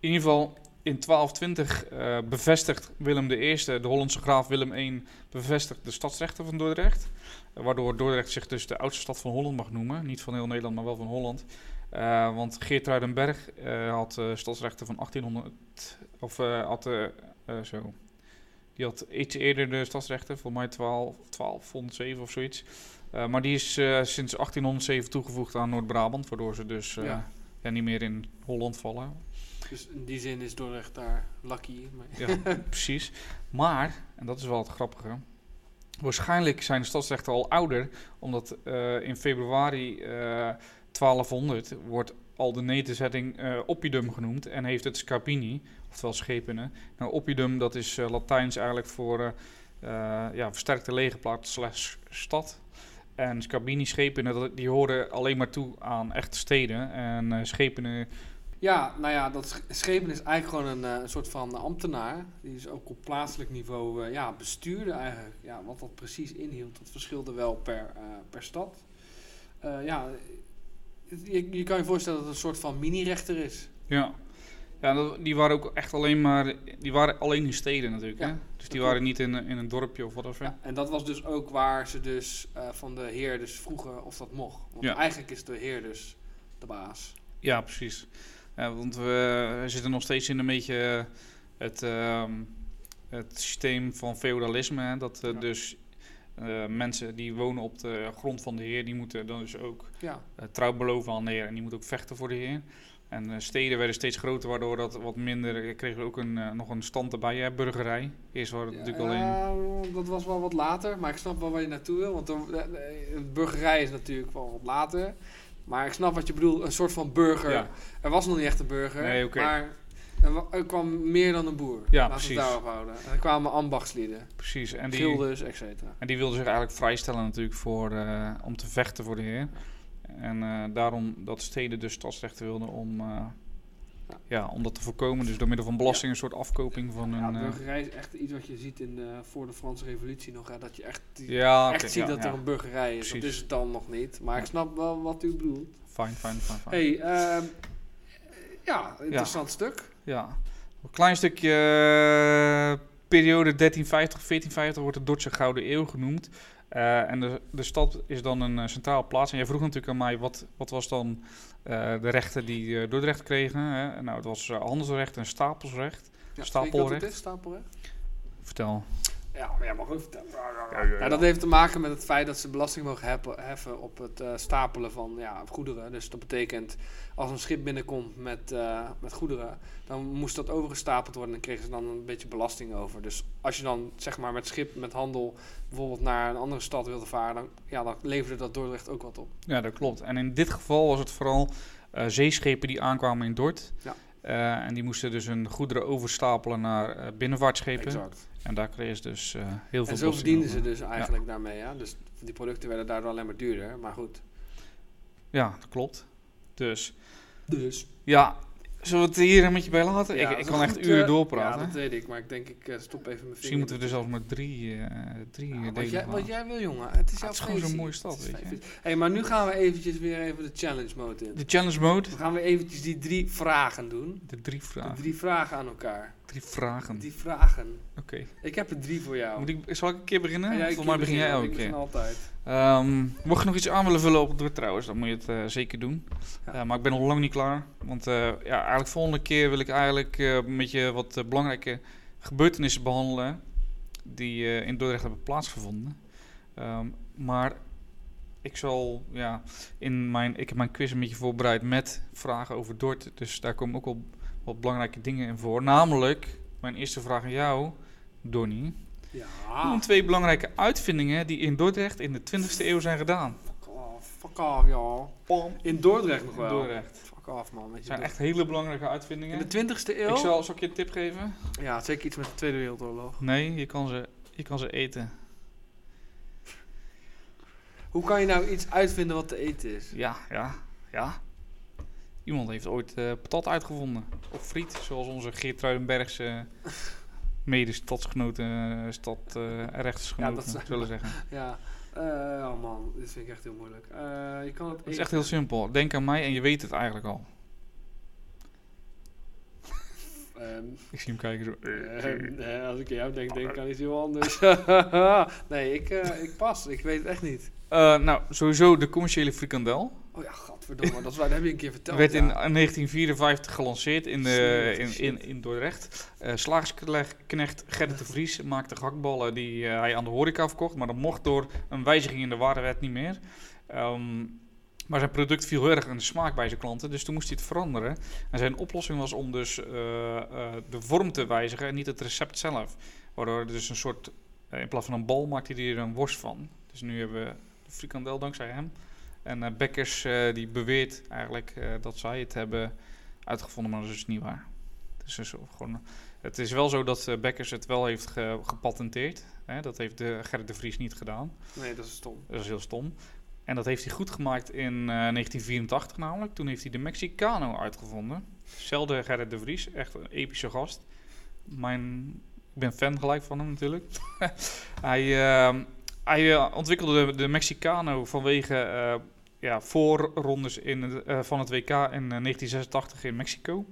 in ieder geval, in 1220 eh, bevestigt Willem I, de Hollandse graaf Willem I, bevestigt de stadsrechten van Dordrecht. Waardoor Dordrecht zich dus de oudste stad van Holland mag noemen. Niet van heel Nederland, maar wel van Holland. Eh, want Geertruidenberg eh had eh, stadsrechten van 1800, of eh, had, zo. Die had iets eerder de stadsrechten, voor mij 12, 1207 of zoiets. Eh, maar die is eh, sinds 1807 toegevoegd aan Noord-Brabant, waardoor ze dus eh, Ja. ja, niet meer in Holland vallen. Dus in die zin is Dordrecht daar lucky. Maar Ja, [laughs] precies. Maar, en dat is wel het grappige, waarschijnlijk zijn de stadsrechten al ouder, omdat eh, in februari eh 1200 wordt al de nederzetting eh oppidum genoemd en heeft het Scapini, oftewel schepenen. Nou, oppidum, dat is eh, Latijns eigenlijk voor eh, ja, versterkte legerplaats slash stad. En Scabini schepenen, die horen alleen maar toe aan echte steden. En schepenen Ja, nou ja, dat sch- schepen is eigenlijk gewoon een, soort van ambtenaar. Die is ook op plaatselijk niveau ja, bestuurde eigenlijk. Ja, wat dat precies inhield, dat verschilde wel per, per stad. Ja, je, je kan je voorstellen dat het een soort van mini-rechter is. Ja, ja die waren ook echt alleen maar, die waren alleen in steden natuurlijk. Ja, hè? Dus die waren niet in, in een dorpje of wat of Ja, en dat was dus ook waar ze dus eh, van de heer dus vroegen of dat mocht. Want Ja. eigenlijk is de heer dus de baas. Ja, precies. Ja, want we, we zitten nog steeds in een beetje eh, het, ehm, het systeem van feudalisme. Hè? Dat eh, dus Eh, mensen die wonen op de grond van de Heer, die moeten dan dus ook Ja. eh, trouw beloven aan de Heer. En die moeten ook vechten voor de Heer. En eh, steden werden steeds groter, waardoor dat wat minder... kregen we ook een, nog een stand erbij, hè, burgerij. Eerst waren het natuurlijk alleen... Ja, dat was wel wat later, maar ik snap wel waar je naartoe wil. Want de, burgerij is natuurlijk wel wat later. Maar ik snap wat je bedoelt, een soort van burger. Ja. Er was nog niet echt een burger, Nee, maar er, wa- er kwam meer dan een boer. Ja, we precies. het daarop houden. En er kwamen ambachtslieden, Precies. En die, gildes, et cetera. En die wilden zich eigenlijk vrijstellen natuurlijk voor, eh, om te vechten voor de Heer. En eh, daarom dat steden dus stadsrechten wilden om, eh, Ja. ja. om dat te voorkomen. Dus door middel van belasting een soort afkoping van Ja, een... eh, burgerij is echt iets wat je ziet in de, voor de Franse revolutie nog. Hè, dat je echt, die- ja, echt ziet ja, dat ja. er een burgerij is. Dat Precies. is het dan nog niet. Maar ik Ja. snap wel wat u bedoelt. Fijn, fijn, fijn, fijn. hey, ehm, ja, interessant stuk. Ja. Een klein stukje eh, periode 1350-1450 wordt de Dordtse Gouden Eeuw genoemd. Eh, en de, de stad is dan een eh, centrale plaats. En jij vroeg natuurlijk aan mij, wat, wat was dan de rechten die Dordrecht kregen? Hè? Nou, het was handelsrecht en stapelsrecht. Ja, Stapelrecht. is, stapelrecht? Vertel. Ja, maar jij mag ook vertellen. Ja, ja, ja. Ja, dat heeft te maken met het feit dat ze belasting mogen heffen, heffen op het eh, stapelen van ja, goederen. Dus dat betekent, als een schip binnenkomt met, eh, met goederen, dan moest dat overgestapeld worden en kregen ze dan een beetje belasting over. Dus als je dan zeg maar met schip, met handel, bijvoorbeeld naar een andere stad wilde varen, dan, ja, dan leverde dat Dordrecht ook wat op. Ja, dat klopt. En in dit geval was het vooral eh, zeeschepen die aankwamen in Dort. Ja. Eh, en die moesten dus hun goederen overstapelen naar eh, binnenvaartschepen. Exact. En daar kregen ze dus eh, heel veel En zo verdienden over. ze dus eigenlijk daarmee. Ja? Dus die producten werden daardoor alleen maar duurder. Maar goed. Ja, dat klopt. Dus, Dus. ja, zullen we het hier een beetje bij laten? Ja, ik ik kan echt goed, uren eh, doorpraten. Ja, dat weet ik. Maar ik denk, ik eh, stop even mijn. Misschien moeten we er zelfs maar drie, eh drie Ja, eh, wat, jij, wat jij wil, jongen. Het is Ja, jouw het is gewoon zo'n mooie stad, weet je. hey, maar nu gaan we eventjes weer even de challenge mode in. De challenge mode. We gaan weer eventjes die drie vragen doen. De drie De vragen. drie vragen aan elkaar. Drie vragen. Die vragen. Oké. Ik heb er drie voor jou. Moet ik, zal ik een keer beginnen? Ja, jij Voor mij begin jij elke Ik keer. begin altijd. Ehm, mocht je nog iets aan willen vullen op het trouwens, dan moet je het eh, zeker doen. Ja. Eh, maar ik ben nog lang niet klaar. Want eh, ja, eigenlijk volgende keer wil ik eigenlijk een beetje wat belangrijke gebeurtenissen behandelen die in Dordrecht hebben plaatsgevonden. Ehm, maar ik zal, ja, in mijn, ik heb mijn quiz een beetje voorbereid met vragen over Dort. Dus daar komen ook wel wat belangrijke dingen in voor. Namelijk, mijn eerste vraag aan jou, Donnie. Noem Ja. twee belangrijke uitvindingen die in Dordrecht in de 20e eeuw zijn gedaan. Fuck off. Fuck off, joh. In Dordrecht nog In wel. Dordrecht. Fuck off, man. Het je zijn dat- echt hele belangrijke uitvindingen. In de 20ste eeuw? Ik zal, zal ik je een tip geven? Ja, zeker iets met de Tweede Wereldoorlog. Nee, je kan ze, je kan ze eten. Hoe kan je nou iets uitvinden wat te eten is? Ja, ja, ja. Iemand heeft ooit eh, patat uitgevonden. Of friet, zoals onze Geertruidenbergse [laughs] mede-stadsgenoten, eh, stad uh, rechtersgenoten Ja, zullen zeggen. [laughs] Ja. Eh, oh man, dit vind ik echt heel moeilijk. Eh, je kan het Het is echt heel simpel. Denk aan mij en je weet het eigenlijk al. Ehm, Ik zie hem kijken zo. ehm, eh, als ik aan jou denk, denk ik aan iets heel [laughs] anders. nee, ik, eh, ik pas. Ik weet het echt niet. Eh, nou, sowieso de commerciële frikandel. Oh ja, godverdomme. Dat, is waar, dat heb je een keer verteld. werd in ja. 1954 gelanceerd in, de, in, in, in Dordrecht. Eh slagersknecht Gerrit de Vries maakte gehaktballen die eh, hij aan de horeca verkocht. Maar dat mocht door een wijziging in de warenwet niet meer. Ehm, maar zijn product viel heel erg in de smaak bij zijn klanten. Dus toen moest hij het veranderen. En zijn oplossing was om dus de vorm te wijzigen en niet het recept zelf. Waardoor er dus een soort, in plaats van een bal maakte hij er een worst van. Dus nu hebben we frikandel dankzij hem. En eh Bekkers eh, die beweert eigenlijk eh, dat zij het hebben uitgevonden, maar dat is dus niet waar. Het is, dus gewoon, het is wel zo dat Bekkers het wel heeft ge- gepatenteerd. Hè? Dat heeft de Gerrit de Vries niet gedaan. Nee, dat is stom. Dat is heel stom. En dat heeft hij goed gemaakt in eh, 1984 namelijk. Toen heeft hij de Mexicano uitgevonden. Zelfde Gerrit de Vries, echt een epische gast. Mijn, ik ben fan gelijk van hem natuurlijk. [laughs] hij ehm, hij eh, ontwikkelde de, Mexicano vanwege eh, ja, voorrondes in eh, van het WK in eh, 1986 in Mexico.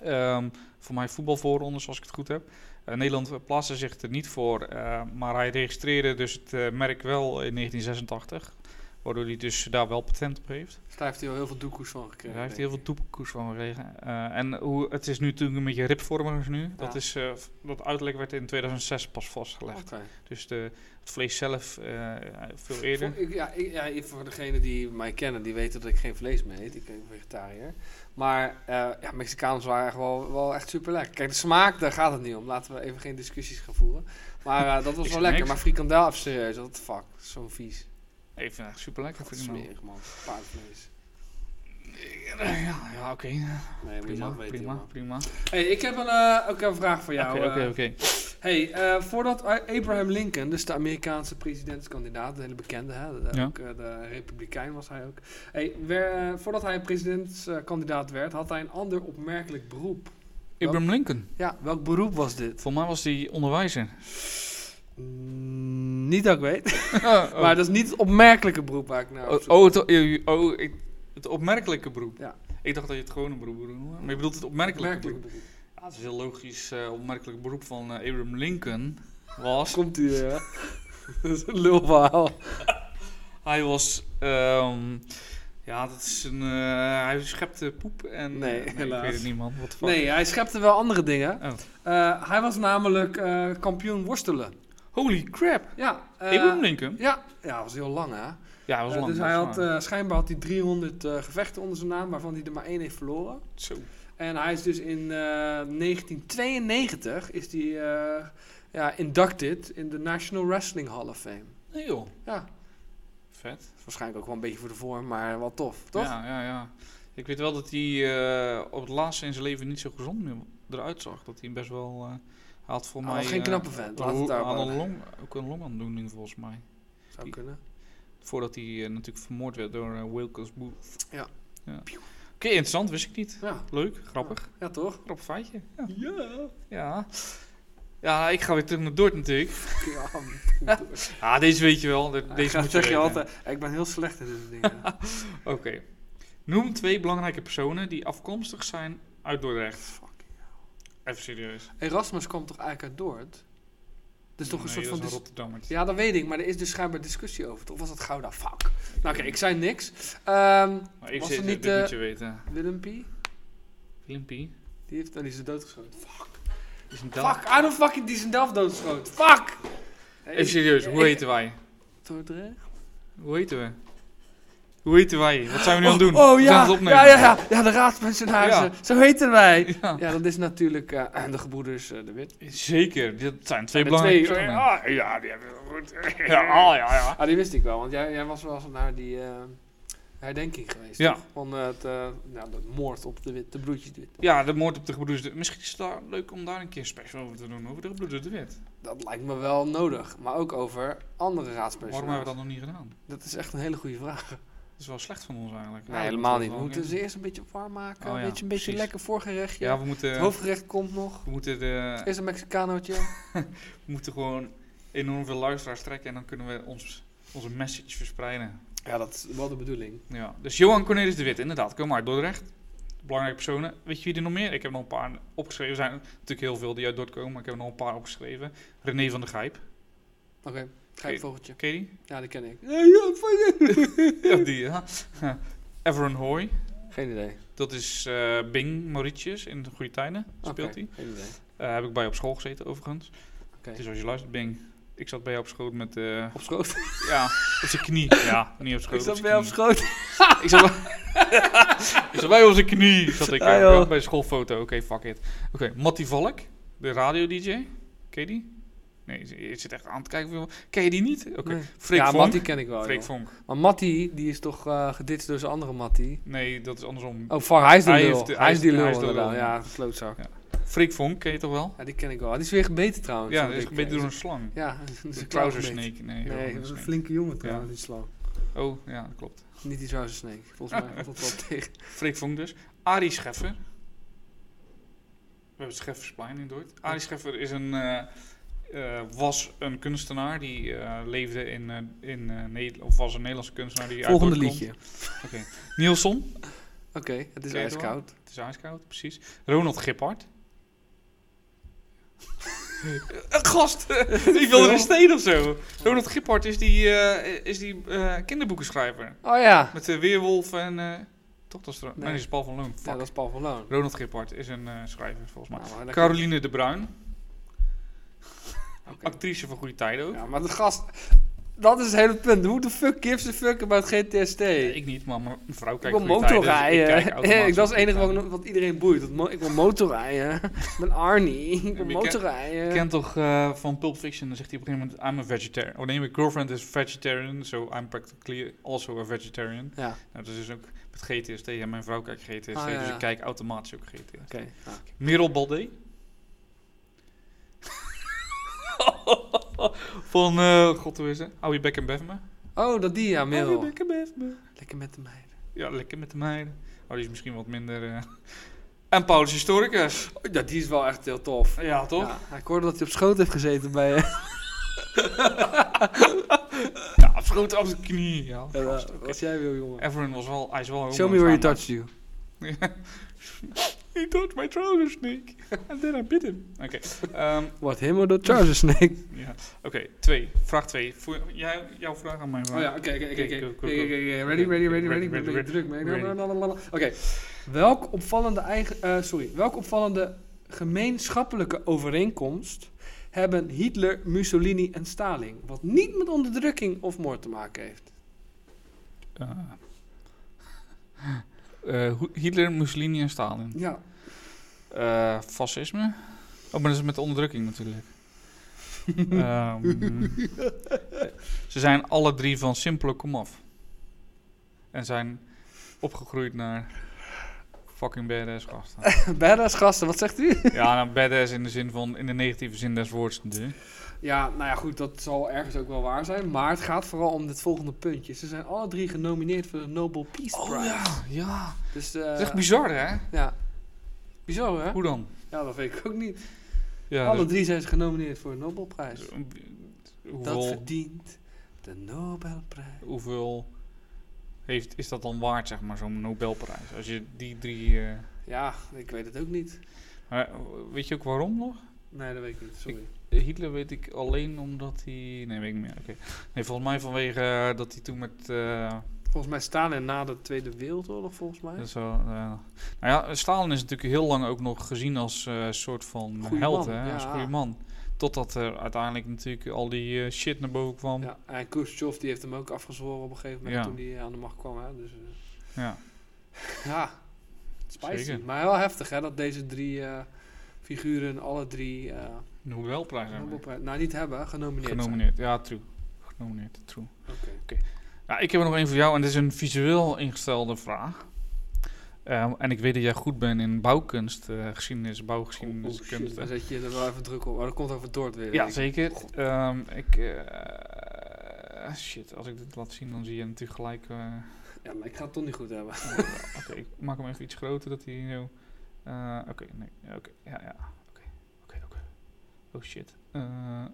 Ehm, voor mij voetbalvoorrondes, als ik het goed heb. Nederland plaatste zich er niet voor, maar hij registreerde dus het merk wel in 1986. Waardoor hij dus daar wel patent op heeft. Dus daar heeft hij al heel veel doekoes van gekregen. Daar heeft hij heel veel toekoers van gekregen. Eh, en hoe, het is nu natuurlijk een beetje ripvormig nu. Dat, is, eh, dat uiterlijk werd in 2006 pas vastgelegd. Dus de, het vlees zelf eh, veel eerder. Voor, ik, ja, ik, ja, voor degenen die mij kennen, die weten dat ik geen vlees meer eet. Ik ben vegetariër. Maar ja, Mexicaans waren echt wel, wel echt super lekker. Kijk, de smaak, daar gaat het niet om. Laten we even geen discussies gaan voeren. Maar dat was [laughs] wel lekker. niks. Maar frikandel, even serieus, the fuck. Zo vies. Het echt super lekker. Is smerig, man. Paardvlees. Ja, ja oké. Nee, Prima, zelf weten, prima, prima. Hey, ik heb een, eh, ook een vraag voor jou. Oké, oké, eh. Hey, eh, voordat Abraham Lincoln, dus de Amerikaanse presidentskandidaat, de hele bekende, hè, de, Ja. ook, de republikein was hij ook. Hey, wer- voordat hij presidentskandidaat werd, had hij een ander opmerkelijk beroep. Abraham Lincoln. Ja, welk beroep was dit? Voor mij was hij onderwijzer. Mm, niet dat ik weet, [laughs] [laughs] oh, maar dat is niet het opmerkelijke beroep waar ik naar op oh, zoek oh, het, oh, oh, ik, het opmerkelijke beroep. Ja. Ik dacht dat je het gewone beroep bedoelde. Maar je bedoelt het opmerkelijke Opmerkelijk beroep. beroep. Ja, het is heel logisch. eh opmerkelijk beroep van eh, Abraham Lincoln was... [laughs] Komt u, hè? dat is een lulverhaal. Hij was... ehm, ja, dat is een... eh, hij schepte poep en... Nee, eh, ik helaas. weet het niet, man. Fuck? Nee, hij schepte wel andere dingen. Oh. Hij was namelijk kampioen worstelen. Holy crap. Ja, eh, Abraham Lincoln? Ja, ja, dat was heel lang, hè? Ja, was Eh, lang. dus hij had, eh, schijnbaar had hij 300 eh, gevechten onder zijn naam, waarvan hij er maar één heeft verloren. Zo. En hij is dus in eh, 1992 is eh, ja, inducted in de National Wrestling Hall of Fame. Nee joh. Ja, Vet. waarschijnlijk ook wel een beetje voor de vorm, maar wel tof, toch? Ja, ja, ja. Ik weet wel dat hij op het laatste in zijn leven niet zo gezond meer eruit zag. Dat hij best wel... eh, had voor mij... geen eh, knappe vent, laat het aan een houden. long, ook een longaandoening volgens mij. Zou kunnen. Voordat hij eh, natuurlijk vermoord werd door uh, Wilkes Booth. Ja. ja. Oké, interessant. Wist ik niet. Ja, Leuk, grappig. ja toch? Grappig feitje. Ja. Ja. Ja. Ja, ik ga weer terug naar Dordt natuurlijk. [laughs] ja [laughs] Ja, deze weet je wel. De- Deze moet je zeg je altijd. Ik ben heel slecht in soort dingen. [laughs] Oké. Noem twee belangrijke personen die afkomstig zijn uit Dordrecht. Even serieus. Erasmus kwam toch eigenlijk uit Dordt? Dat is toch een Nee, soort van... is een. Ja, dat weet ik, maar er is dus schijnbaar discussie over. Of was dat Gouda? Fuck. Nou oké, ik zei niks. Ehm Maar ik was dit niet, je weten. Willem P? Wimpy. Die, heeft, oh, die is er doodgeschoten. Fuck. Is een Fuck, I don't fucking, die is Delft doodgeschoten. Fuck! Even serieus, hoe heten wij? Dordrecht? Hoe heten we? Hoe heten wij? Wat zijn we nu aan het doen? Oh We zijn ja, het opnemen. ja, ja, ja, ja, de raadspensionarissen. Ja. Zo heten wij. [laughs] Ja. Ja, dat is natuurlijk eh, de gebroeders eh, De Wit. Zeker, dat zijn twee belangrijke twee, ah, ja, die hebben we goed. [laughs] Ja, ah, ja, ja. Ah, die wist ik wel, want jij, jij was wel eens naar die eh, herdenking geweest. Ja. toch? Van het, nou, de moord op de, wit, de broertjes de Wit. Ja, de moord op de gebroeders. de- Misschien is het daar leuk om daar een keer special over te doen, over de gebroeders de Wit. Dat lijkt me wel nodig. Maar ook over andere Waarom raadspensionaars. hebben we dat nog niet gedaan? Dat is echt een hele goede vraag. Is wel slecht van ons eigenlijk. Nee, Ja, helemaal niet. We moeten ze eerst een beetje warm maken. Oh een beetje, een beetje precies. lekker voorgerechtje. Ja, we moeten, het hoofdgerecht komt nog. we moeten, de, Eerst een Mexicanootje. [laughs] we moeten gewoon enorm veel luisteraars trekken en dan kunnen we ons, onze message verspreiden. ja, dat is wel de bedoeling. Ja. Dus Johan Cornelis de Wit, inderdaad, kom maar, Dordrecht. Belangrijke personen. Weet je wie er nog meer? Ik heb nog een paar opgeschreven. Er zijn natuurlijk heel veel die uit Dort komen, maar ik heb nog een paar opgeschreven. René van der Gijp. Oké, vogeltje. Ken je die? Ja, die ken ik. Ja, [laughs] die, ja. [laughs] Everon Hoy. Geen idee. Dat is eh, Bing Mauritius in de goede tijden. Speelt hij. Geen idee. Eh, heb ik bij op school gezeten overigens. Oké. Dus als je luistert, Bing. Ik zat bij jou op schoot met... eh, Op schoot. [laughs] ja, op zijn knie. Ja, niet op schoot. Ik zat bij jou op schoot. Ik zat bij, ik zat bij op zijn knie. Zat ik joh. bij de schoolfoto. Oké, fuck it. Oké, Matty Valk. De radio-dj. Ken je die? Nee, je zit echt aan te kijken. van, Ken je die niet? Oké. Nee. Freek ja. Mattie ken ik wel. Freek. Vonk. Maar Mattie, die is toch eh geditst door zijn andere Mattie. Nee, dat is andersom. Oh, fuck, hij is de Hij lul. de- hij is die lul, is de lul. inderdaad. Ja, klootzak. Ja. Freek Vonk, ken je toch wel? Ja, die ken ik wel. Die is weer gebeten trouwens. Ja, dat is gebeten door een slang. Ja, dat is De een snake. Nee, Nee, dat is een flinke jongen trouwens, die slang. Oh, ja, dat klopt. Niet die trouser snake. Volgens mij valt wel [laughs] tegen. Freek Vonk dus. Arie Scheffer. We hebben Scheffersplein in Dordt. Arie Scheffer is een, eh, eh, was een kunstenaar die eh, leefde in, eh, in Nederland, of was een Nederlandse kunstenaar die Volgende liedje. Oké. Oké, het is Ken je het wel? ijskoud. het is ijskoud, precies. Ronald Gippard. [laughs] Een gast! [laughs] die wilde een steen of zo. Ronald Gippard is die, is die kinderboekenschrijver. Oh ja. Met de Weerwolf en... toch, dat is, nee. Nee. dat is Paul van Loon. Ja, dat is Paul van Loon. Ronald Gippard is een schrijver, volgens mij. Nou, Caroline de Bruin, Actrice van Goede Tijden ook. Ja, maar de gast... Dat is het hele punt. Hoe de fuck gives a fuck about GTST? Ik niet, maar mijn vrouw Ik kijkt wil Goede Tijden, dus motorrijden. ik kijk [laughs] automatisch ik, dat is het enige wat, wat iedereen boeit. Ik wil motorrijden. ik ben Arnie. Ik wil ken- motorrijden. Kent toch eh, van Pulp Fiction, dan zegt hij op een gegeven moment, I'm a vegetarian. Oh nee, my girlfriend is vegetarian, so I'm practically also a vegetarian. Ja, Nou, dat is dus ook met GTST. En mijn vrouw kijkt GTST, Ah, ja, dus ja. ik kijk automatisch ook GTST. oké. ja. Merel Baldé. [laughs] Van, eh, god hoe is het? Hou je bek en bef me. Oh, dat die, ja, Hou je Merel. bek en bef me. Lekker met de meiden. Ja, lekker met de meiden. Oh, die is misschien wat minder... eh. [laughs] En Paulus Historicus. Oh, ja, die is wel echt heel tof. Ja, toch? Ja, ik hoorde dat hij op schoot heeft gezeten bij... eh, [laughs] Ja, schoten op zijn knie. Ja, Ja, gast, oké. Wat jij wil, jongen. Everyone was wel... Hij is wel... Show me where he touched you. He touched my trouser snake. And then I bit him. Oké. ehm, What, him or the trouser snake? ja. Oké, twee. Vraag twee. Voor, jij, jouw vraag aan mijn vraag. Oh ja, oké, oké, oké. Ready, ready, ready, ready. Ik ben druk. Ready. Oké. Welk opvallende eigen... eh, sorry. Welk opvallende gemeenschappelijke overeenkomst hebben Hitler, Mussolini en Stalin? Wat niet met onderdrukking of moord te maken heeft. Eh, eh, Hitler, Mussolini en Stalin. Ja. Eh, fascisme? Oh, maar dat is met onderdrukking natuurlijk. [laughs] Ehm, ze zijn alle drie van simpele komaf. En zijn opgegroeid naar fucking badass gasten. [laughs] Badass gasten, wat zegt u? ja, nou, badass in de zin van, in de negatieve zin des woords natuurlijk. Ja, nou ja, goed, dat zal ergens ook wel waar zijn. Maar het gaat vooral om dit volgende puntje. Ze zijn alle drie genomineerd voor de Nobel Peace Prize. Oh ja, ja. Dus, eh, Dat is echt bizar hè? Ja. Bizar, hè? Hoe dan? Ja, dat weet ik ook niet. Ja, Alle dus- drie zijn ze genomineerd voor de Nobelprijs. Dat hoeveel, verdient de Nobelprijs. hoeveel heeft, is dat dan waard, zeg maar, zo'n Nobelprijs? Als je die drie... eh, Ja, ik weet het ook niet. maar, eh, weet je ook waarom nog? Nee, dat weet ik niet. Sorry. Hitler weet ik alleen omdat hij... Nee, weet ik niet meer. Oké. Nee, volgens mij vanwege eh, dat hij toen met... eh, Volgens mij Stalin na de Tweede Wereldoorlog, volgens mij. dat zo, eh, nou ja, Stalin is natuurlijk heel lang ook nog gezien als soort van Goeie held, man, hè? Als ja. goede man. Totdat er uiteindelijk natuurlijk al die shit naar boven kwam. Ja, en Khrushchev die heeft hem ook afgezworen op een gegeven moment Ja. toen hij aan de macht kwam. Hè? Dus, Ja. ja, spicy. Zeker. Maar wel heftig hè, dat deze drie figuren alle drie Nobelprijs hebben. Nobelprijs, nou niet hebben, genomineerd, Genomineerd, ja, true. Genomineerd, true. Oké. Ja, ik heb er nog één voor jou en dit is een visueel ingestelde vraag. Ehm, en ik weet dat jij goed bent in bouwkunst, eh geschiedenis, Oh, bouwgeschiedeniskunst. shit, dan zet je er wel even druk op. Maar dat komt over Dort weer. ja, zeker. Ehm, ik, eh, shit, als ik dit laat zien, dan zie je natuurlijk gelijk... eh, Ja, maar ik ga het toch niet goed hebben. [laughs] Oké, ik maak hem even iets groter, dat hij oké, nee, ja, oké, ja, ja. Oh shit. Eh,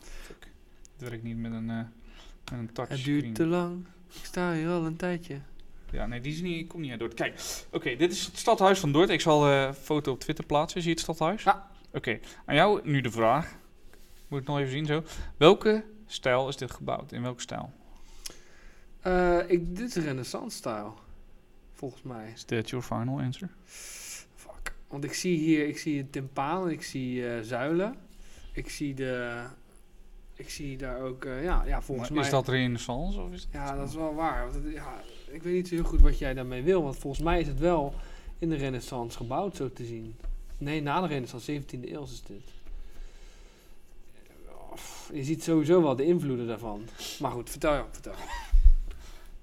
fuck. Het werkt niet met een, eh met een touchscreen. Het duurt te lang. Ik sta hier al een tijdje. Ja, nee, die is niet, ik kom niet uit Dordrecht. Kijk, oké, dit is het stadhuis van Dordrecht. Ik zal een foto op Twitter plaatsen. Zie je het stadhuis? Ja. Oké, aan jou nu de vraag. Moet ik nog even zien zo. Welke stijl is dit gebouwd? In welke stijl? Eh, ik, dit is renaissance-stijl. Volgens mij. Is that your final answer? Fuck. Want ik zie hier, ik zie een timpaan, ik zie eh, zuilen. Ik zie de... Ik zie daar ook, eh, ja, ja, volgens Maar mij... Is dat renaissance of is het... Ja, dat is wel waar. Want het- ja, ik weet niet zo heel goed wat jij daarmee wil. Want volgens mij is het wel in de renaissance gebouwd, zo te zien. Nee, na de renaissance, 17e eeuw is dit. Je ziet sowieso wel de invloeden daarvan. Maar goed, vertel je, vertel.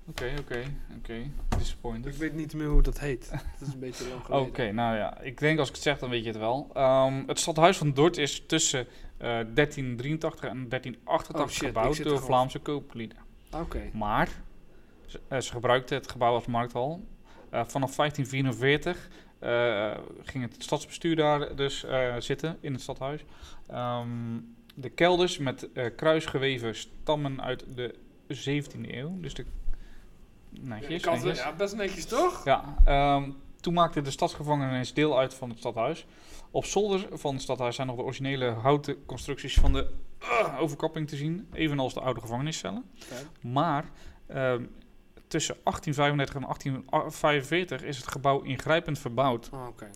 Oké, oké, oké. Disappointed. Ik weet niet meer hoe dat heet. Dat is een beetje lang [laughs] Oké, nou ja, ik denk als ik het zeg, dan weet je het wel. Ehm, het stadhuis van Dort is tussen 1383 en 1388 Oh shit, ik gebouwd door. Vlaamse kooplieden. Oké. Maar ze, eh, ze gebruikten het gebouw als markthal. Eh, vanaf 1544 eh, ging het stadsbestuur daar dus eh, zitten in het stadhuis. Ehm, de kelders met eh, kruisgeweven stammen uit de 17e eeuw. Dus de netjes. Had, netjes. ja, best netjes toch? Ja, ehm, toen maakte de stadsgevangenis deel uit van het stadhuis. Op zolder van het stadhuis zijn nog de originele houten constructies van de uh, overkapping te zien, evenals de oude gevangeniscellen. Maar ehm, tussen 1835 en 1845 is het gebouw ingrijpend verbouwd. Oh, Oké.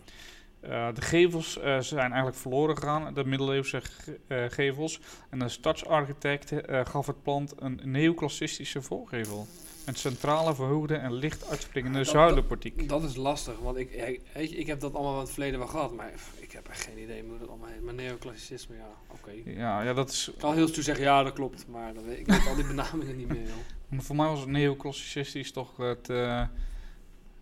Eh, de gevels eh, zijn eigenlijk verloren gegaan, de middeleeuwse ge- eh, gevels. En de stadsarchitect gaf het plant een neoclassistische voorgevel. Met centrale, verhoogde en licht uitspringende Dat- zuilenportiek. Dat is lastig, want ik, ik, heb dat allemaal in het verleden wel gehad, maar ik heb echt geen idee hoe dat allemaal heet. Maar neoclassicisme, ja, oké. Ja, ja, dat is... Ik kan heel stoer zeggen, ja, dat klopt, maar dat weet, ik weet al die [laughs] benamingen niet meer, joh. Maar voor mij was het neoclassicistisch toch het eh,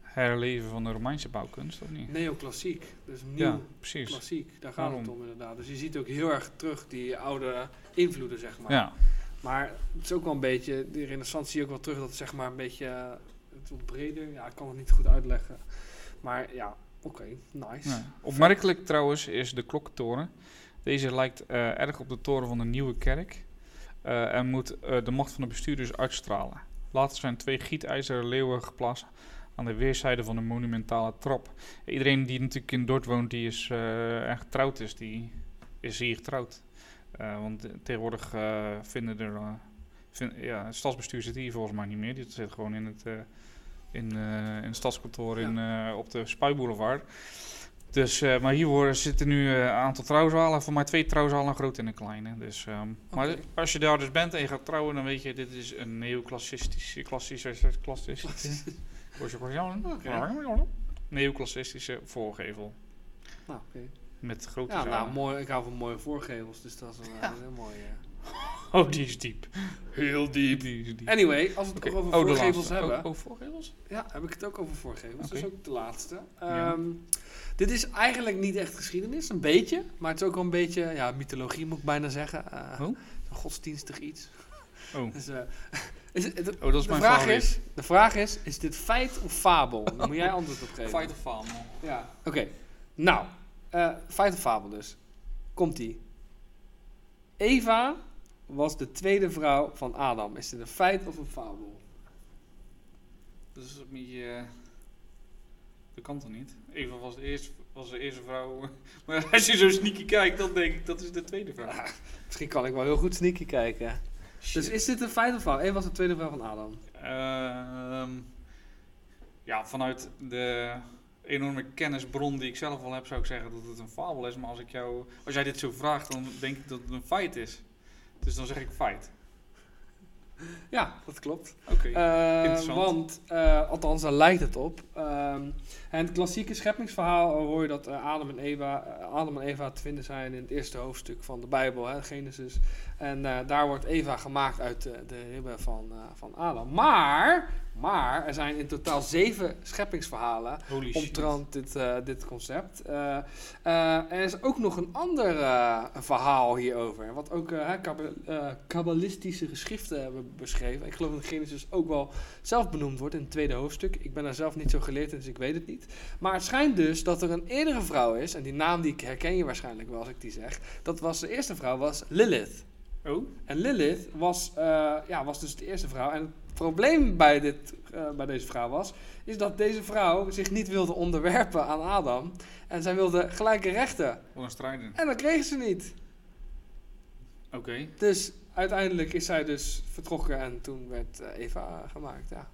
herleven van de Romeinse bouwkunst, of niet? Neoclassiek, dus nieuw Ja, precies. klassiek, daar gaat het om inderdaad. Dus je ziet ook heel erg terug die oude invloeden, zeg maar. Ja, Maar het is ook wel een beetje, die renaissance zie je ook wel terug, dat het zeg maar een beetje, eh, het wordt breder. Ja, ik kan het niet goed uitleggen. Maar ja, oké, nice. Opmerkelijk trouwens is de klokkentoren. Deze lijkt eh, erg op de toren van de Nieuwe Kerk. eh, en moet de macht van de bestuurders uitstralen. Later zijn twee gietijzeren leeuwen geplaatst aan de weerszijden van de monumentale trap. Iedereen die natuurlijk in Dordt woont, die is en getrouwd is, die is hier getrouwd. Eh, want tegenwoordig eh, vinden er... eh, vind- ja, het stadsbestuur zit hier volgens mij niet meer. Die zit gewoon in het, in, in het stadskantoor in, op de Spuiboulevard. Dus, maar hier worden, zitten nu een aantal trouwzalen. Voor mij twee trouwzalen, een grote en een kleine. Dus, ehm, Maar als je daar dus bent en je gaat trouwen, dan weet je, dit is een neoclassistische, klassische, klassistische, [laughs] Oké. neoclassistische voorgevel. Nou, oké. Met grote Ja, nou, mooi, ik hou van mooie voorgevels, dus dat is een, Ja. heel [laughs] mooi. Oh, die is diep. Heel diep. Die is diep. Anyway, als we het toch over Oh, de voorgevels hebben, Oh, oh, voorgevels? ja, heb ik het ook over voorgevels. Dat is ook de laatste. Ja. Ehm, dit is eigenlijk niet echt geschiedenis, een beetje, maar het is ook wel een beetje ja, mythologie, moet ik bijna zeggen. Oh. Een godsdienstig iets. Oh. [laughs] Dus, eh, is het, het- Oh, dat is de, mijn vraag favoriet. is, de vraag is, is dit feit of fabel? Daar moet jij [laughs] antwoord op geven. Fight of Fame. Ja. Oké, nou, eh, feit of fabel dus. Komt-ie. Eva was de tweede vrouw van Adam. Is dit een feit of een fabel? Dat is een beetje... eh, dat kan toch niet? Eva was de eerste, was de eerste vrouw. [laughs] Maar als je zo sneaky kijkt, dan denk ik dat is de tweede vrouw. Ah, misschien kan ik wel heel goed sneaky kijken. Dus is dit een feit of fabel? Eva was de tweede vrouw van Adam. Ehm, ja, vanuit de enorme kennisbron die ik zelf al heb, zou ik zeggen dat het een fabel is. Maar als, ik jou, als jij dit zo vraagt, dan denk ik dat het een feit is. Dus dan zeg ik feit. Ja, dat klopt. Oké. Eh, interessant. want, eh, althans, daar lijkt het op. Ehm, en het klassieke scheppingsverhaal hoor je dat eh, Adam, en Eva, eh, Adam en Eva te vinden zijn in het eerste hoofdstuk van de Bijbel, hè, Genesis. En eh, daar wordt Eva gemaakt uit de, de ribben van, eh, van Adam. Maar, maar er zijn in totaal zeven scheppingsverhalen Holy shit. omtrent dit, eh, dit concept. Eh, eh, er is ook nog een ander eh, verhaal hierover. Wat ook eh, eh, kabbalistische geschriften hebben beschreven. Ik geloof dat Genesis ook wel zelf benoemd wordt in het tweede hoofdstuk. Ik ben daar zelf niet zo geleerd in, dus ik weet het niet. Maar het schijnt dus dat er een eerdere vrouw is. En die naam die herken je waarschijnlijk wel als ik die zeg. Dat was de eerste vrouw, was Lilith. Oh? En Lilith was, eh, ja, was dus de eerste vrouw. En het probleem bij, dit, eh, bij deze vrouw was, is dat deze vrouw zich niet wilde onderwerpen aan Adam. En zij wilde gelijke rechten. Strijder. En dat kreeg ze niet. Oké. Dus uiteindelijk is zij dus vertrokken en toen werd eh, Eva gemaakt. Ja,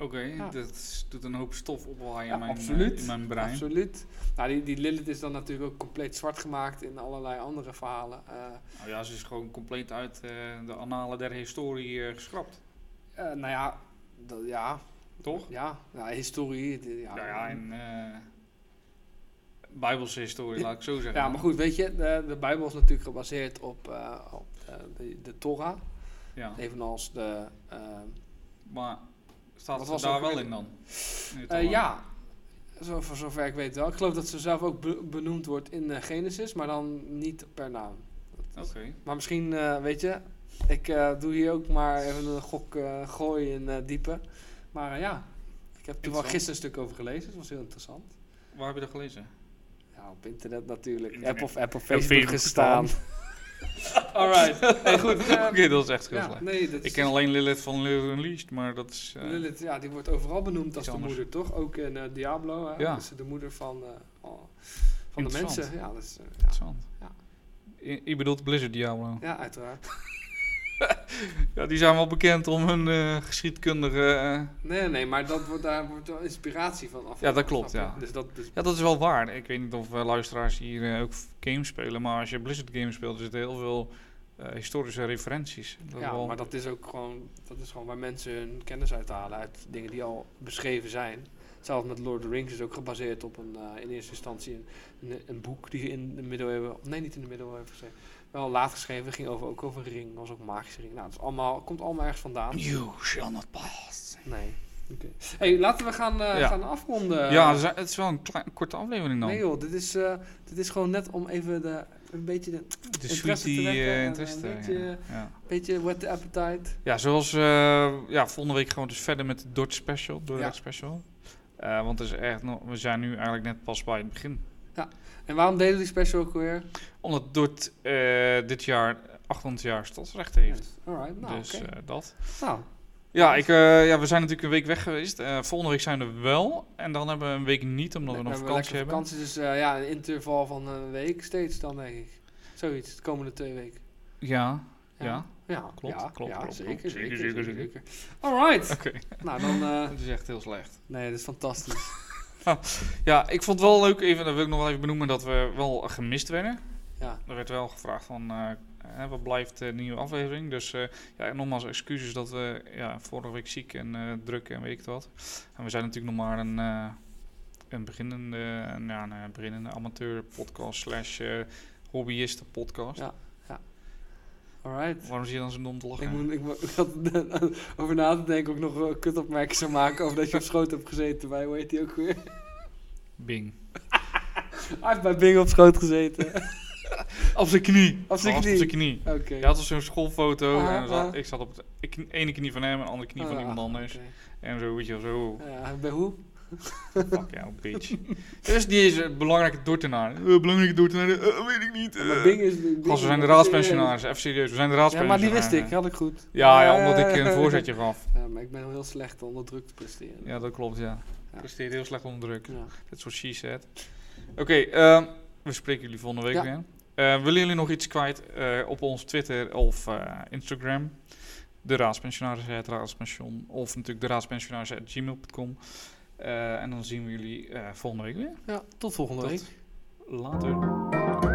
Oké, Ja. dat doet een hoop stof opwaaien Ja, in, mijn, absoluut. eh, in mijn brein. absoluut. Nou, die, die Lilith is dan natuurlijk ook compleet zwart gemaakt in allerlei andere verhalen. Eh, Nou ja, ze is gewoon compleet uit eh, de annalen der historie geschrapt. nou ja, dat, ja, Toch? ja, ja, historie. Ja, Ja, eh, Bijbelse historie, laat ik zo zeggen. Ja, maar goed, weet je, de, de Bijbel is natuurlijk gebaseerd op, op de, de Torah. Ja. Evenals de. Maar staat Wat het was daar wel in dan? Het eh, ja, zo, voor zover ik weet wel. Ik geloof dat ze zelf ook be- benoemd wordt in eh, Genesis, maar dan niet per naam. Dat Oké. Maar misschien, eh, weet je, ik eh, doe hier ook maar even een gok uh, gooien in eh, diepe. Maar eh, ja, ik heb er wel gisteren een stuk over gelezen. Dat was heel interessant. Waar heb je dat gelezen? Ja, op internet natuurlijk. Internet. App of, app of Facebook Facebook gestaan. [laughs] [laughs] Alright. Hey, goed. eh, [laughs] Oké, dat is echt heel ja, nee, dat Ik is ken alleen Lilith van Lilith Unleashed, maar dat is... eh, Lilith, ja, die wordt overal benoemd als de moeder, toch? Ook in eh, Diablo, hè? Ja. Is de moeder van, eh, van de mensen. Ja, dat is, ja. Interessant. Ja. Je, je bedoelt Blizzard Diablo. ja, uiteraard. [laughs] Ja, die zijn wel bekend om hun eh, geschiedkundige... eh, Nee, nee, maar dat wordt, daar wordt wel inspiratie van af. Ja, dat klopt, ja. Dus dat, dus, Ja, dat is wel waar. Ik weet niet of eh, luisteraars hier ook games spelen, maar als je Blizzard games speelt, er zitten heel veel historische referenties. Dat ja, wel- maar dat is ook gewoon, dat is gewoon waar mensen hun kennis uithalen uit dingen die al beschreven zijn. Hetzelfde met Lord of the Rings is ook gebaseerd op een, in eerste instantie een, een, een boek die in de middeleeuwen, nee niet in de middeleeuwen geschreven, wel laat geschreven, ging over, ook over een ring, was ook een magische ring. Nou, het is allemaal, komt allemaal ergens vandaan. You shall not pass. Nee. Oké. Hey, laten we gaan, eh, Ja. gaan afronden. ja, het is- het is wel een klein, korte aflevering dan. Nee joh, dit is, eh, dit is gewoon net om even de, een beetje, de, de interesse sweetie te wekken eh, interesse. een beetje- ja. Ja. beetje whet the appetite. ja, zoals eh, ja, volgende week gewoon dus verder met de Dodge Special, Dodge Ja. Special. Eh, want het is echt nog, we zijn nu eigenlijk net pas bij het begin. En waarom deden we die special ook weer? Omdat Dort eh, dit jaar 800 jaar stadsrecht heeft. Yes. Alright, nou dus oké. eh, dat. Nou, Ja, ik, eh, ja, we zijn natuurlijk een week weg geweest. Eh, volgende week zijn we wel. En dan hebben we een week niet, omdat we nog hebben vakantie hebben. vakantie, dus eh, ja, een interval van een week steeds dan denk ik. Zoiets, de komende twee weken. Ja, ja. Ja, Klopt, ja, klopt, ja, klopt, zeker, klopt. zeker, Zeker, zeker, zeker, zeker. Alright, Oké. nou dan, eh, [laughs] Dat is echt heel slecht. nee, dat is fantastisch. [laughs] Ja, ik vond het wel leuk, even, dat wil ik nog wel even benoemen, dat we wel gemist werden. Ja, Er werd wel gevraagd van, eh, wat blijft de nieuwe aflevering? Dus eh, ja, nogmaals excuses dat we ja, vorige week ziek en eh, druk en weet ik wat. En we zijn natuurlijk nog maar een, een beginnende, een, ja, een eh, beginnende amateur podcast slash hobbyisten podcast. Ja. Alright. Waarom zie je dan zo dom te lachen? Ik, moet, ik, moet- ik had [laughs] over na te denken ook nog een kutopmerking zou maken over dat je op schoot hebt gezeten bij, hoe heet die ook weer? Bing. [laughs] Hij heeft bij Bing op schoot gezeten. [laughs] Op zijn knie. Op zijn knie. Op zijn knie. Oké. Hij had zo'n schoolfoto. Ah, en zat- ah. ik zat op de ene knie van hem en de andere knie van Ah, iemand anders. En zo, weet je wel, zo. Ja, bij hoe? Fuck jou, bitch. Dat is niet eens een belangrijke dortenaar. Eh, belangrijke dortenaar, eh, weet ik niet. Maar eh. Bing is... We zijn de is- raadspensionaris. Even serieus, we zijn de Ja, raadspensionaris. maar die wist ik. Had ik goed. Ja, ja, omdat ik een voorzetje gaf. Ja, maar ik ben heel slecht onder druk te presteren. Ja, dat klopt, ja. Ja. Presteert heel slecht onder druk. Ja. Dat soort she said. Oké, ehm, we spreken jullie volgende week Ja. weer. Eh, willen jullie nog iets kwijt eh, op ons Twitter of eh, Instagram? De raadspensionaris, het raadspension. Of natuurlijk de raadspensionaris gmail.com. Eh, en dan zien we jullie eh, volgende week weer. ja, tot volgende Tot week. Later.